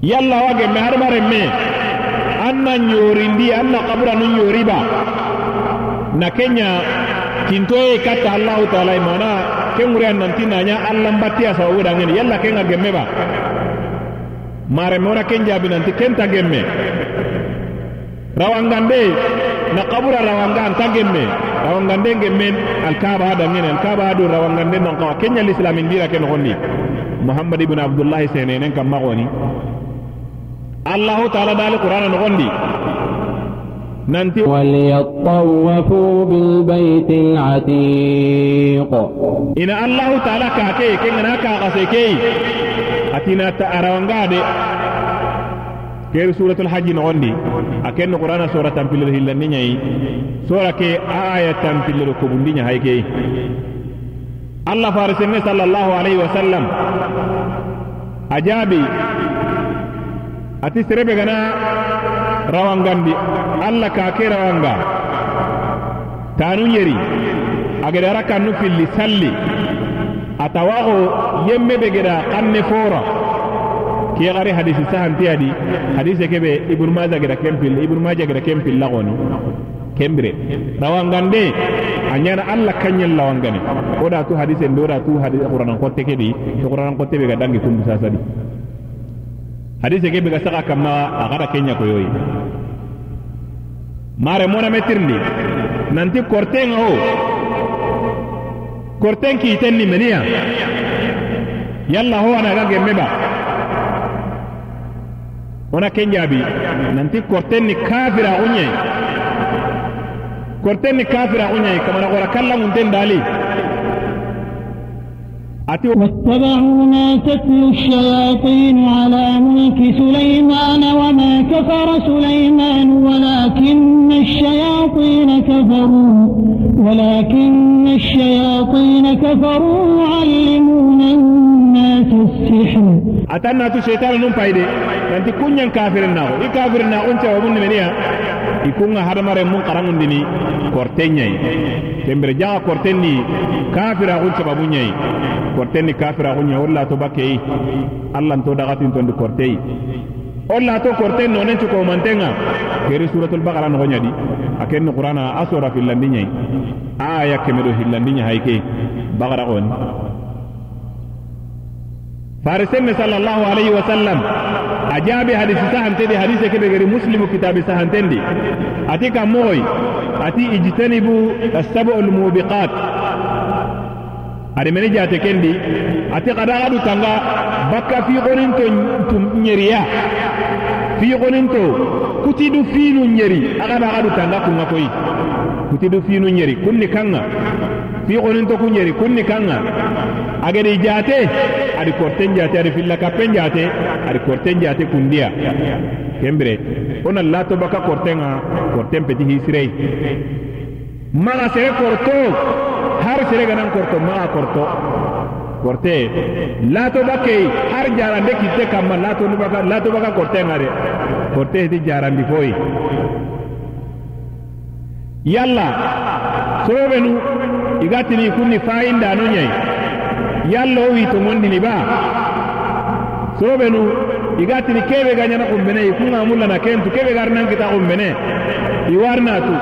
yalla wa gemme hadamaren me an na ñorindi an na kabura nu ñoriba na kenya tintoye katta allahu taala mana ke ŋuriyan nanti naña allah mbattiya sababu dangeni yalla kenga gemme ba. Mare mona ken jaabi nanti kenta gemme rawangande na kabura rawanga anta gemme rawangande gemmen alkaba hada ngene alkaba hadu rawangande non kawa kenya lislamin dira ken gonni muhammad ibn abdullah senenen kam magoni allah ta'ala dal qur'ana no gondi nanti وليطوفوا بالبيت العتيق ina allah ta'ala ka ke kengana ka kase keri suratul hajji nogondi a kenno qur'ana sura tampilero hillandi ñayi sura ke aya tampilero kobundi ña hay key allah farisenne sallallahu alayhi wa sallam a jaabi ati serebe gana rawangandi allah ka ke rawanga. Tanu yeri ageda rakkannu filli salli. Atawaxo yemme be geda xanne fora kiyagari hadisi sahanti adi. Hadise kebe ibnu maja gida kempil ibnu maja gida kempil lagoni. Kembire. Rawangande anyana alla kanyen lawangani. Oda tu hadise ndo da tu hadise qur'an ko teke di qur'an ko ga dangi tumbu sasadi hadise kebe ga saka kama agara kenya ko yoyi mare mona metirni nanti korten ho korten ki tenni meniya yalla ho ana ga gemeba wona ken jaabi nanti kortenni kafira uñe kortenni kafira uñe kamana gora kallamunten daali ati واتبعوا ما تتلو الشياطين على ملك سليمان وما كفر سليمان ولكن الشياطين كفروا. ولكن الشياطين كفروا يعلمون الناس السحر atanna tu shaytan num payde nanti kunyan kafirin nago i kafirin na unce wa munni meniya i kunga hadamare mun qarangundini kortenyai tembere jaga kortenni kafira unce babunyai kortenni kafira unya walla to bakkei allah to dagatin to ndi kortei olla to korten no nen ko mantenga keri suratul baqara no nyadi aken qur'ana asura fillandinyai aya kemedo hillandinya hayke baqara on فارسن صلى الله عليه وسلم أجاب حديث سهن تدي حديث كده غير مسلم كتاب سهن تدي أتيك موي أتي اجتنبوا السبع الموبقات أري جاتي تكندي أتي قد أغادو تنغا بكا في قرنتو نيريا في قرنتو كتيدو فينو نيري أغاد أغادو تنغا كنغا كوي kutidu fiinu ñeri kunni kanga. Fiigoninto ku ñeri kunni kanga. Agedi jate adi korten jate adi filla kappen jate adi korten jate kundiya. Kembire ona lato baka kortenga korten peti hisirei. Maga sere korto har sere ganan korto maga korto. Korte lato bakke har jarande kitte kamma lato nu baka lato baka kortenga de. Korte hedi jarandi foyi yalla soobenu igatini kunni faayindano ɲayi yalla wo wii tomondini baa soobenu i gatini kebe gaɲana xunbene i kun ŋamunlana kentu kebe garinan kita xunbene i warinatu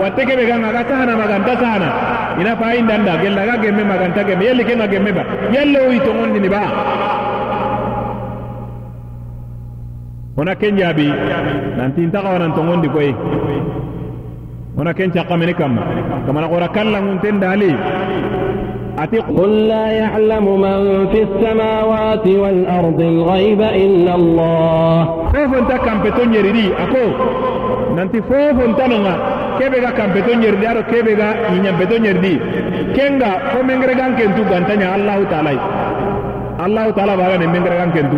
watte kebe gan aga sahana maganta sahana ina faayindanda gella ga gemme maganta gemme yelli ken ga gemme ba. Yalla wo wii tomondini baa wona kenjaabi nantintaxawa nan koyi intaka wanan to gondi koy ona ken cakkamene kamma kamana kora kallangunten daali ati قل لا يعلم من في السماوات والأرض الغيب إلا الله fofonta kampeto ñeridi ako nanti fofontanonga kebe ga kampeto ñeridi aɗo kebe ga ñiñampeto ñeridi kenga fo mengere gan kentu gantaña allahu taala allahu taala bagane mengere gan kentu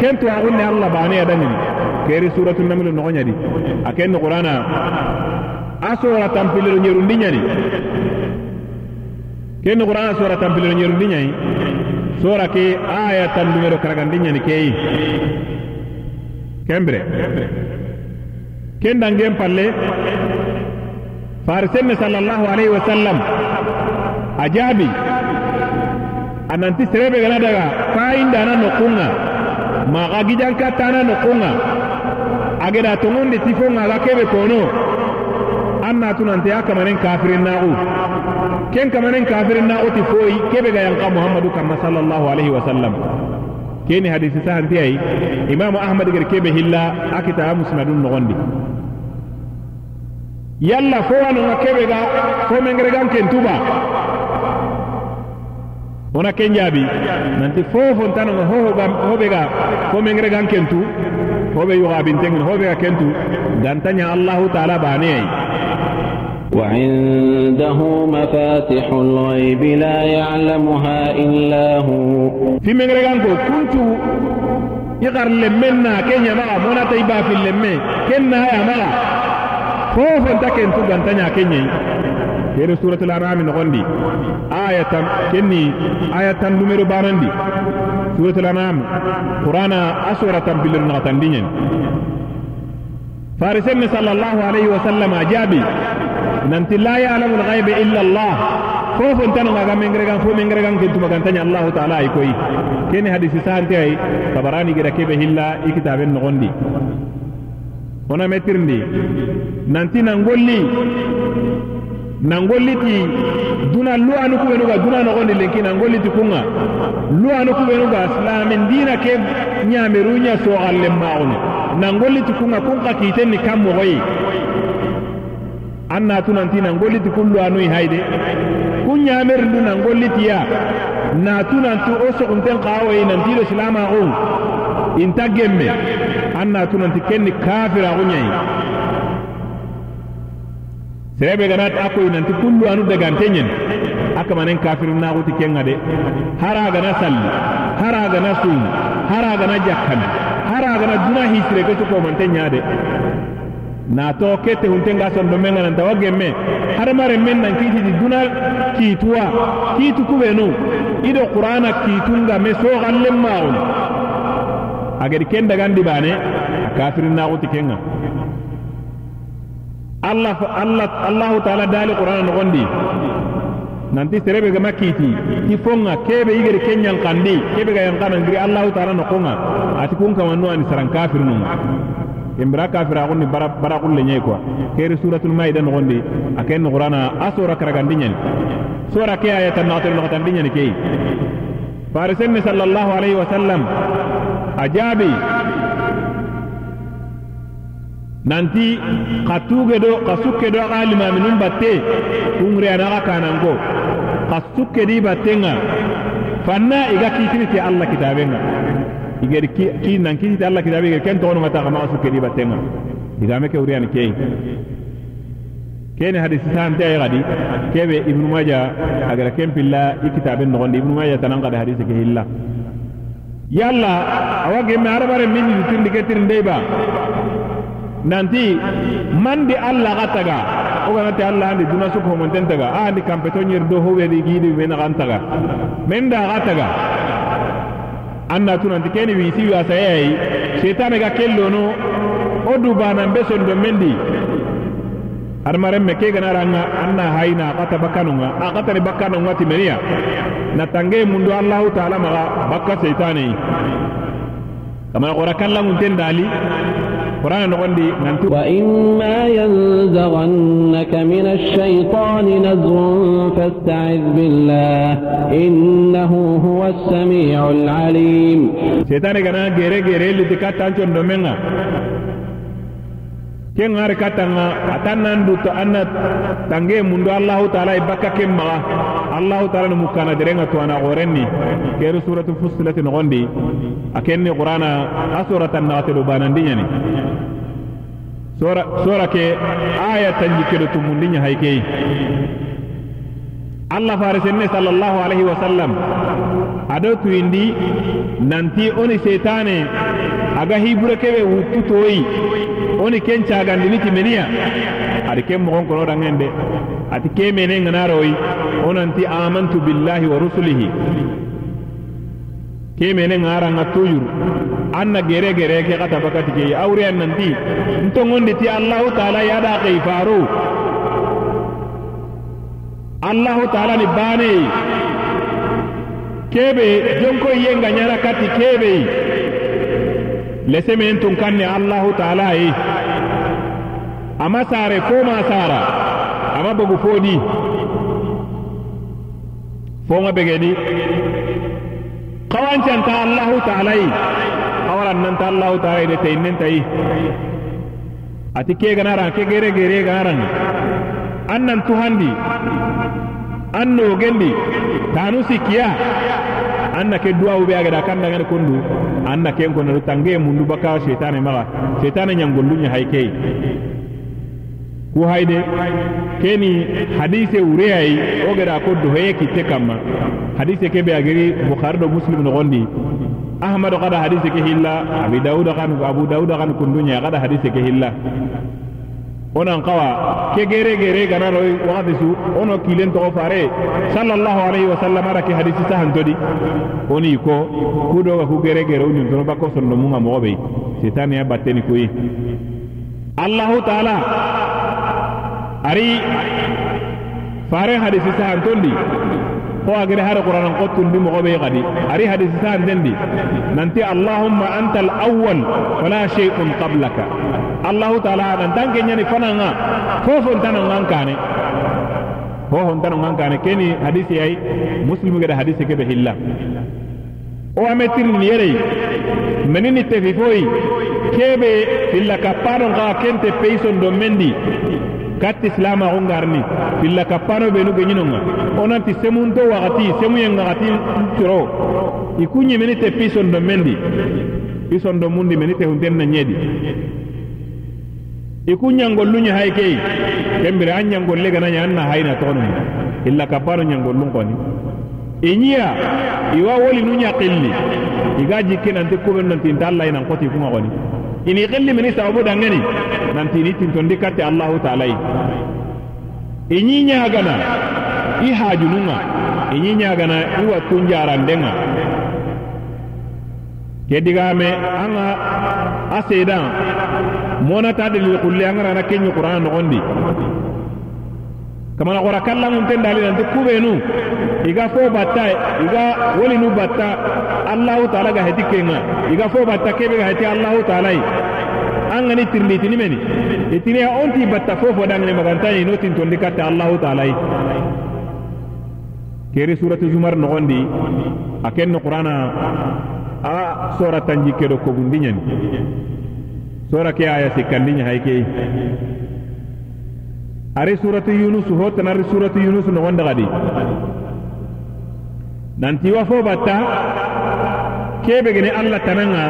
kentu axunne allah bane adanini keri suratu namilu noxoñadi a kenni qur'ana a sora tampilero ñerundi ñani kenni qur'ana sora tampilero ñerundi ñayi sora ke aya tandumero karagandi ñani keyi kembre. Ken dangen palle. Farisenne sallallahu alaihi wa sallam a jaabi a nanti serebe gana daga fayindana nokunga maxa gijankattana nokunga a geda togondi tifonga aga kebe kono an natu nante a kamanen kafirin naxu ken kamanen kafirin naxu ti foyi kebe ga yanka muhammadu kamma sallallahu alaihi wa sallam. Keni hadisi sahanti ay imamu ahmad gar kebe hilla a kita musnadun nogondi. Yalla fo wanonga keɓe ga fo mengere gan kentuba wona ken jaabi nanti fofon tanonga hoɓe ga fo mengere gan kentu hoɓe yuxabintengin hoɓe ga kentu gantaña allahu taala baneyayi وعنده مفاتح الغيب لا يعلمها إلا هو. في من رغانكو كنت يقر لمنا كن يمغا مونا تيبا في اللمي كنا يا مغا فوف انت كن تغن تنيا كني كير سورة الأنعام نغندي آية كني آية نمر بارندي سورة الأنعام قرآن أسورة بالنغتن دينين فارسن صلى الله عليه وسلم أجابي nanti la ya'lamu al-ghaiba illa Allah. Fofo tan ga mengre gan fo mengre gan ke tuma gantanya Allah ta'ala ay koy kene hadisi sante ay tabarani gira kebe hilla ikitaben no gondi ona metirndi nanti nangolli nangolli ti duna lu anu ku wenuga duna no gondi lenki nangolli ti kunga. Lu anu ku wenuga islamin dina ke nyamerunya so galle maune nangolli ti kunga kun ka kitenni kam mo goyi an na tunanti nan golliti kullu anuyi hayde. Kun ñamerindu nan gollitiya na tunanti o sogunten xawoyi nantiɗo silama xun inta gemme an na tunanti kenni kafira xuñayi serebe ganat a koyi nanti kullu anu dagante ñen a kamanen kafirin naxuti kenga de. Hara gana salli hara gana suum hara gana jakkandi hara gana duna hisire ke sukomante ñade na nato kete huntenga son do menga me. Wagemme hadamaren men nan kiititi duna kiituwa kiitu kubenu. Ido qur'ana kiitunga me so gallen maun. Agadi ken dagandi bane a kafirin naxuti kenga. Allah allah allah taala dali qur'ana nogondi. Nanti serebe gama kiiti ti fonga kebe igere ken yankandi kebe ga yankanangiri allah taala no konga ati kun kamannu ani saran kafirnunga imbira kafira kunni bara bara kulle nyai kwa. Kere suratul maida no gondi aken qur'ana asura karagandi nyani sura ke ayatan na no tan nyani ke farisen sallallahu alaihi wasallam ajabi. Nanti katuge do kasuke do alima minum batte kungre ana kanango. Kasuke di battenga. Fanna iga kitini ti allah kitabenga igeri ki, ki nan kiti Allah kitabe ge ken tono mata kama su kedi batenga digame ke uriyan ke kene hadisi san te gadi. Kebe ibnu majah agara ken pilla ikitaben no ibnu majah tanan kada hadisi ke hilla. Yalla awage me arabare min tindi ke tirinde ba. Nanti mandi Allah gataga. O gana te Allah andi duna su ko mon tentaga a andi kampeto nyer do ho wedi gidi men gantaga men da gataga. anna tunanti keni wiisiyu asayayi setane ga kellono wo dubanan be sondo mendi hadamaren me ke ganaranga anna hayina akata bakkanunga akatani bakkanunga timeniya na tange mundu allahu taala maga bakka seitaneyi kamana kora ten dali ننتو وإما ينزغنك من الشيطان نزغ فاستعذ بالله إنه هو السميع العليم. شيطان ken ngari katanga atannan duto anna tange mundu allahu taala ibakka ken maga allahu taala no mukana derenga to ana gorenni keru suratul fussilat no gondi akenni qur'ana asuratan na do banandinya ni sura sura ke aya tanji tumundinya haykei allah farisenne sallallahu alaihi wasallam. Ado tuindi nanti oni setane aga hibure keɓe wuttutoyi oni ken cagandiniti meniya adi ken mogon kono ɗangende ati ke mene nganaroyi onanti amantu billahi wa rusulihi. Ke mene ngaranga toujours anna gere gere ke kata bakati ke. Awriyan nanti. Ntongondi ti allahu taala yaɗa kei faro allahu taala ni ba ne kebe jonko yenga nyara kati kebe. Lesemen tun kanne allahu taala yi ama sare ko ma sara? Ama bogu fodi? Fonga begedi. Kawancanta allahu taala yi awaran nanta allahu taala yi de teyinnen tayi ati ke ganaran ke gere gere ganaran. An nan tuhandi an nogendi tanu sikiya an na ke duwawu be agada kan dangane kundu an na ken kono tange mundu baka shaytane maga shaytane nyangollu nya haykei ku hayde keni hadise wureyayi o geda ko dohoye kitte kamma hadise ke be agiri bukhari do muslim no gondi. Ahmadu kada hadise ke hilla abi dauda kan abu dauda kan kundunya kada hadise ke hilla onan kawa ke gere gere gana ro wakati su ono kilen to fare sallallahu alaihi wasallam ara ke hadisi sahan todi. Oni ko kudo ga ku gere gere oni to bako sondo munga mo be setan ya batteni kuyi allah taala ari fare hadisi sahan tondi هو أجري هذا القرآن قط دي مغبي غادي أري هذا الإنسان دندي ننتي اللهم أنت الأول ولا شيء قبلك. الله تعالى نتان كني فنا عن كوف نتان عن كاني. هو نتان عن كاني. كني أي مسلم كده حديث كده هلا. هو أمتير نيري. منين تفي فوي كيف هلا كبارن غا كنت بيسون دومندي. katti silamaxu ngarni illa kappano benu geñinonga onanti semunto waxati semu ngaxati coro i ikunye ñemeni te pi sondo mendi. Piso ndo mundi meni te na ñeedi ikunya ngolunya ñangolluñe kembere anya kembire a ñangolle ganaña an na hayna toxononi illa kappano ñangollun koni i ñiya woli wolinu ñaqilli i ga jikkinanti kuɓen tin nta allayinan koti kunga koni ini xilli meni sababu dangeni. Nanti ni tintondi katte allahu taala. I ñagana i hajununga inyi ñagana i wattun jarandenga ke digame anga a sedan monata delil kulle angarana kenñu qur'ana nogondi kamana gora kallamunten dali nanti kubenu iga fo batta iga wolinu batta allahu taala ga heti kenga. Iga fo batta kebe ga heti allahu taala an gani tirlitini meni. Itini a onti batta fofo dangane magantani no tintondi katte allahu taala keri suratu zumar nogondi a ken no qur'ana a sora tanjikke do kogundi ñani sora ke aya sikkandi ña hay kei ari suratu yunus ho tanari suratu yunus nogonda gadi nanti wa fo batta kebe gene allah tananga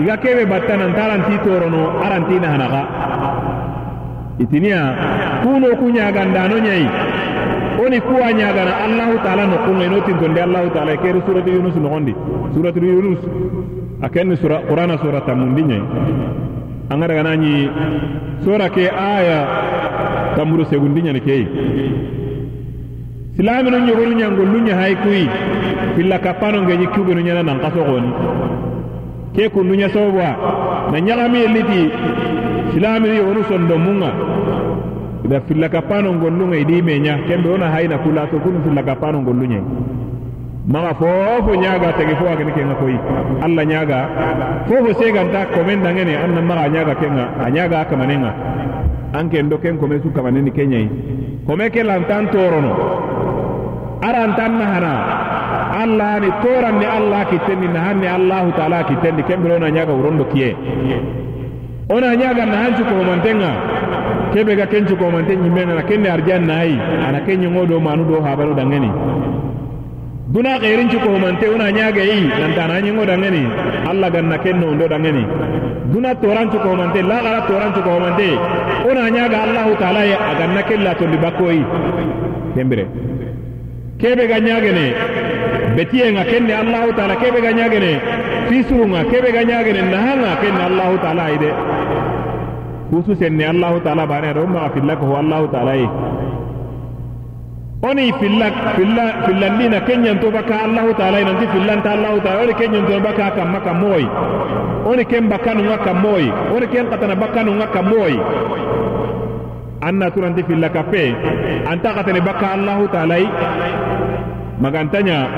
iga kebe batta nan taranti torono aranti na itiniya kuno ku ñagandano ñayi oni kuwa ñagana allahu taala no kunga ino tintonde allahu taala keri suratu yunus nogondi suratu yunus a kenni sura qur'ana sura tammundi ñayi an ga daga nanyi sora ke aya tamburu segundi nyani kei. Silami no nyogolu nyangollu nya haikui filla kapano ngenyi kubi no nyana nan kaso goni ke kundu nya sobwa na nyagami eliti silami no yogonu sondo munga. Ida filla kapano ngollu ngai di menya kembe ona haina kula so kunu filla kapano ngollu nyai maga fofo ñaga tege fo agani kenga koyi alla ñaga fofo seganta komen dangene anna maga ñaga kenga a ñaga kamanenga an ken do ken kome su kamaneni keñayi kome ke lantan torono arantan nahana. Alla ni toran ni alla kittendi nahan ni allahu taala kittendi kembere ona ñaga wurondo kiye ona ñaga nahan cukomantenga kebe ga ken cukomante ñimmena na kenne arjan nayi ana ke do manu do habano dangeni duna xeerin cukomante ona ñaga yi nanta na ñongo dangeni. Allah ganna ken no ndo dangeni duna toran cukomante laxara toran cukomante ona ñaga allahu taala ye a ganna ken latondi bakkoyi kembire. Kebe ga ñagene betiyenga kenne allahu taala kebe ga ñagene fisurunga kebe ga ñagene nahanga kenne allahu taala ay de. Kusu senne allahu taala bane aɗa ummaga filla allahu taala ye oni filla filla fillandina kenñanto baka allahu taala nanti fillanta allahu taala oni kenñanto baka kamma kammoyi oni ken bakkanunga kammoyi oni ken katana bakkanunga kammoyi anna turanti filla kappe anta katane bakka allahu taala magantanya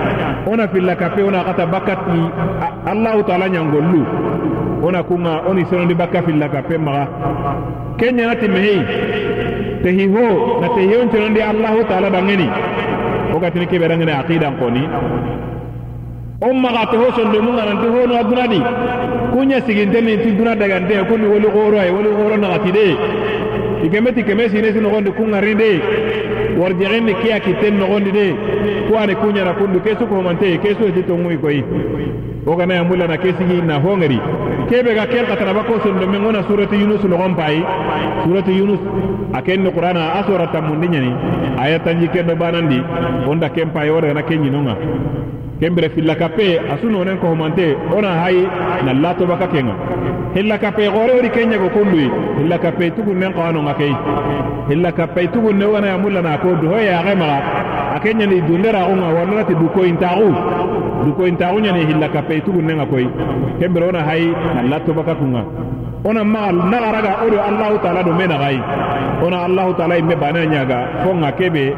ona filla kappe ona kata bakati allahu taala ñangollu ona kunga oni sonondi bakka filla kappe maga kenñanati mehei tehi ho na tehi on conondi allahu taala dangeni wo gatini keɓe dangene aqidan koni on maga to hoson do munga nan to aduna di kunya siginte ni ti duna daga nde ko ni woli goro ay woli goro na ati de ikeme ti keme sine sino gonde kunga rinde warjegen ni kiya kiten no gonde de ko ane kunya na kundu kesu ko mante kesu ti to ngui koyi o ya na kesi na hongari kebe ga kel kataraba ko sondo men gona surati yunus nogon bay surati yunus a ken qur'ana a sora ni ñani a ye tanji banandi onda ken payi na kenyi nonga. ñinonga kembere fillakape asuno nen kohomante ona hayi na latoba ka kenga. Hillakape xoreori ke ñago kulluyi hillakape tugun nen xoanonga keyi hillakape tugun ne wona yamullana ko doho yaxe maxa a ke ñani dunderaxunga wallanati dukoyintaxu dukoyintaxu ñani hillakape tugun nen akoi kembere ona hayi na latoba ka kunga ona magal nagaraga odo allahu taala do mena gai ona allahu taala imme bana nyaga fo nga kebe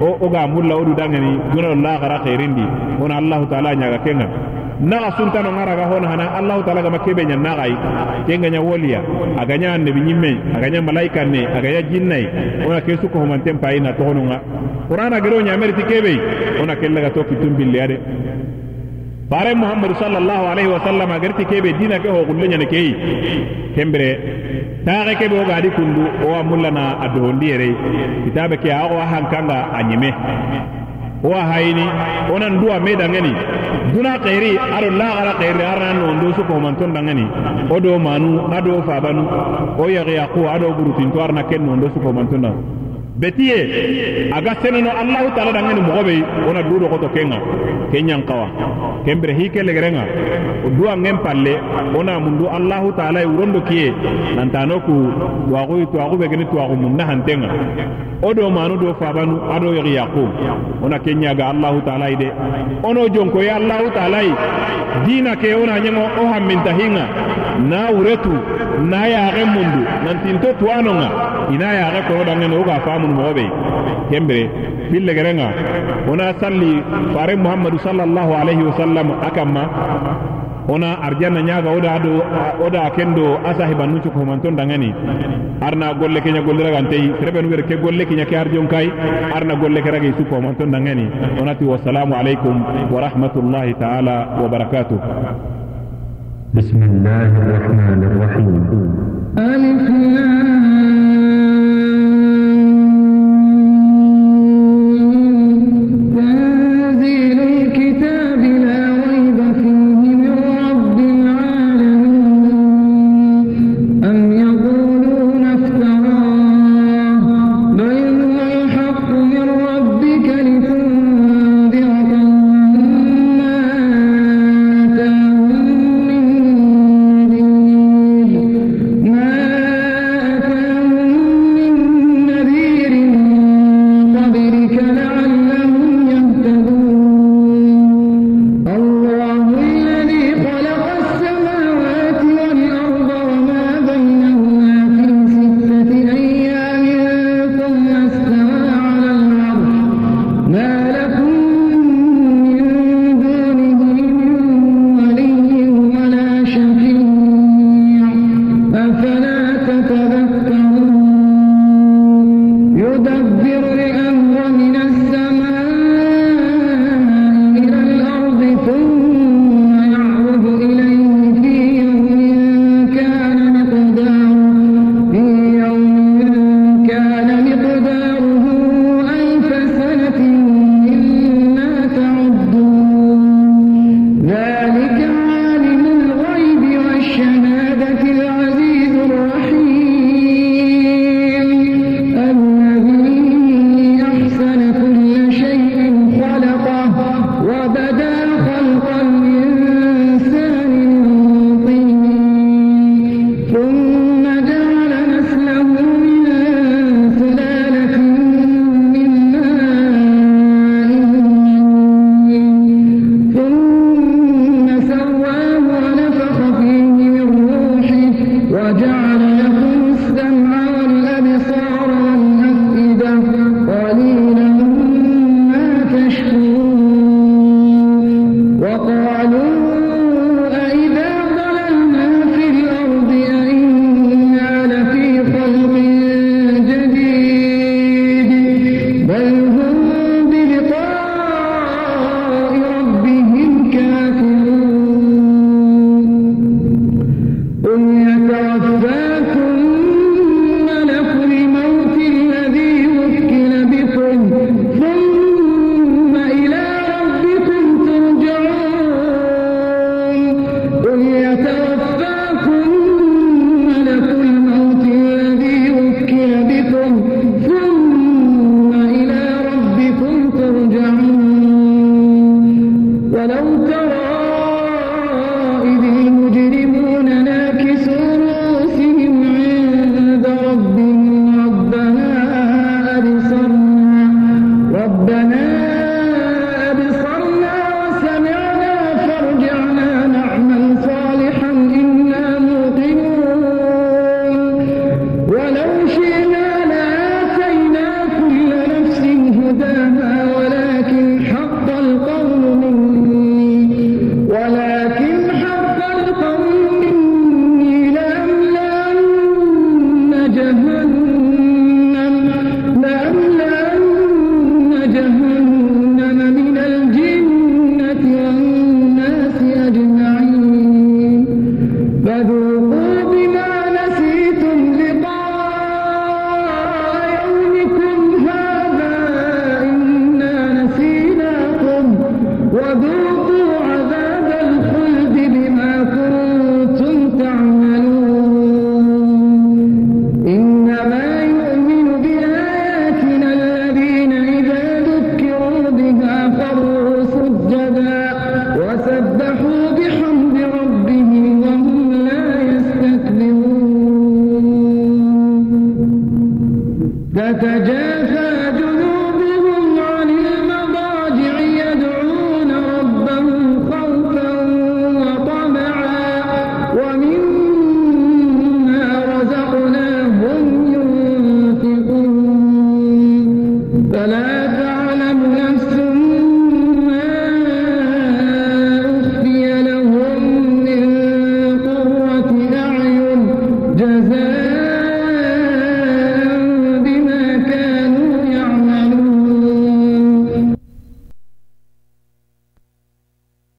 o ga mulla odu dangani duna la gara khairindi ona allahu taala nyaga kenga. Naga suntano ngaraga hona hana allahu taala gama kebe nya nagai kenga nya woliya aganya annabi nyimme aganya malaika ne aganya jinnai. Ona kesu ko man tempa ina to honunga qur'ana gero nya meriti kebe. Ona kellaga to kitum billade bare muhammadu sallallahu alaihi wasallama garti kebe dina ke ho gulle nyane kee kembere taxe kebe o gadi kundu o wa mullana a dohondi kitabe ke a o hankanga a ñime o a hayini onan duwa me dangeni. Duna arna no ndo su ko man ton dangeni. O do manu ado fa banu. O yexiyaku ado burutin to arna ken no ndo su nondo sukohumanton dangeni. betiye aga seneno allahu taala dangeni mogobe wona du dogoto kenga ke ñankawa kembere hike legerenga o duwa ngen palle wona mundu allahu taala wurondo kiye nantano ku twaxuyi twaxu ɓegeni twaxu mun nahantenga o do manu do fabanu ado yexi yaqub wona ke ñaga allahu taala yi de ono jonkoye allahu taala yi dina ke wona ñengo o hammintahinga na wuretu na yaxe mundu nantinto tuwanonga ina yaxe kono dangene oga famunu mogoɓe kembere fillegerenga ona salli fare muhammadu sallallahu alayhi wa sallam a kamma ona arjanna ñaga oda do oda kendo asahibannu cuko humanton dangani arna golle keña golle ragantey serebe nu ke golle kiña ke arjon kay arna golle ke ragay suko humanton dangani onati wassalamu aleykum wa rahmatullahi taala wa barakatuh بسم الله الرحمن الرحيم ألف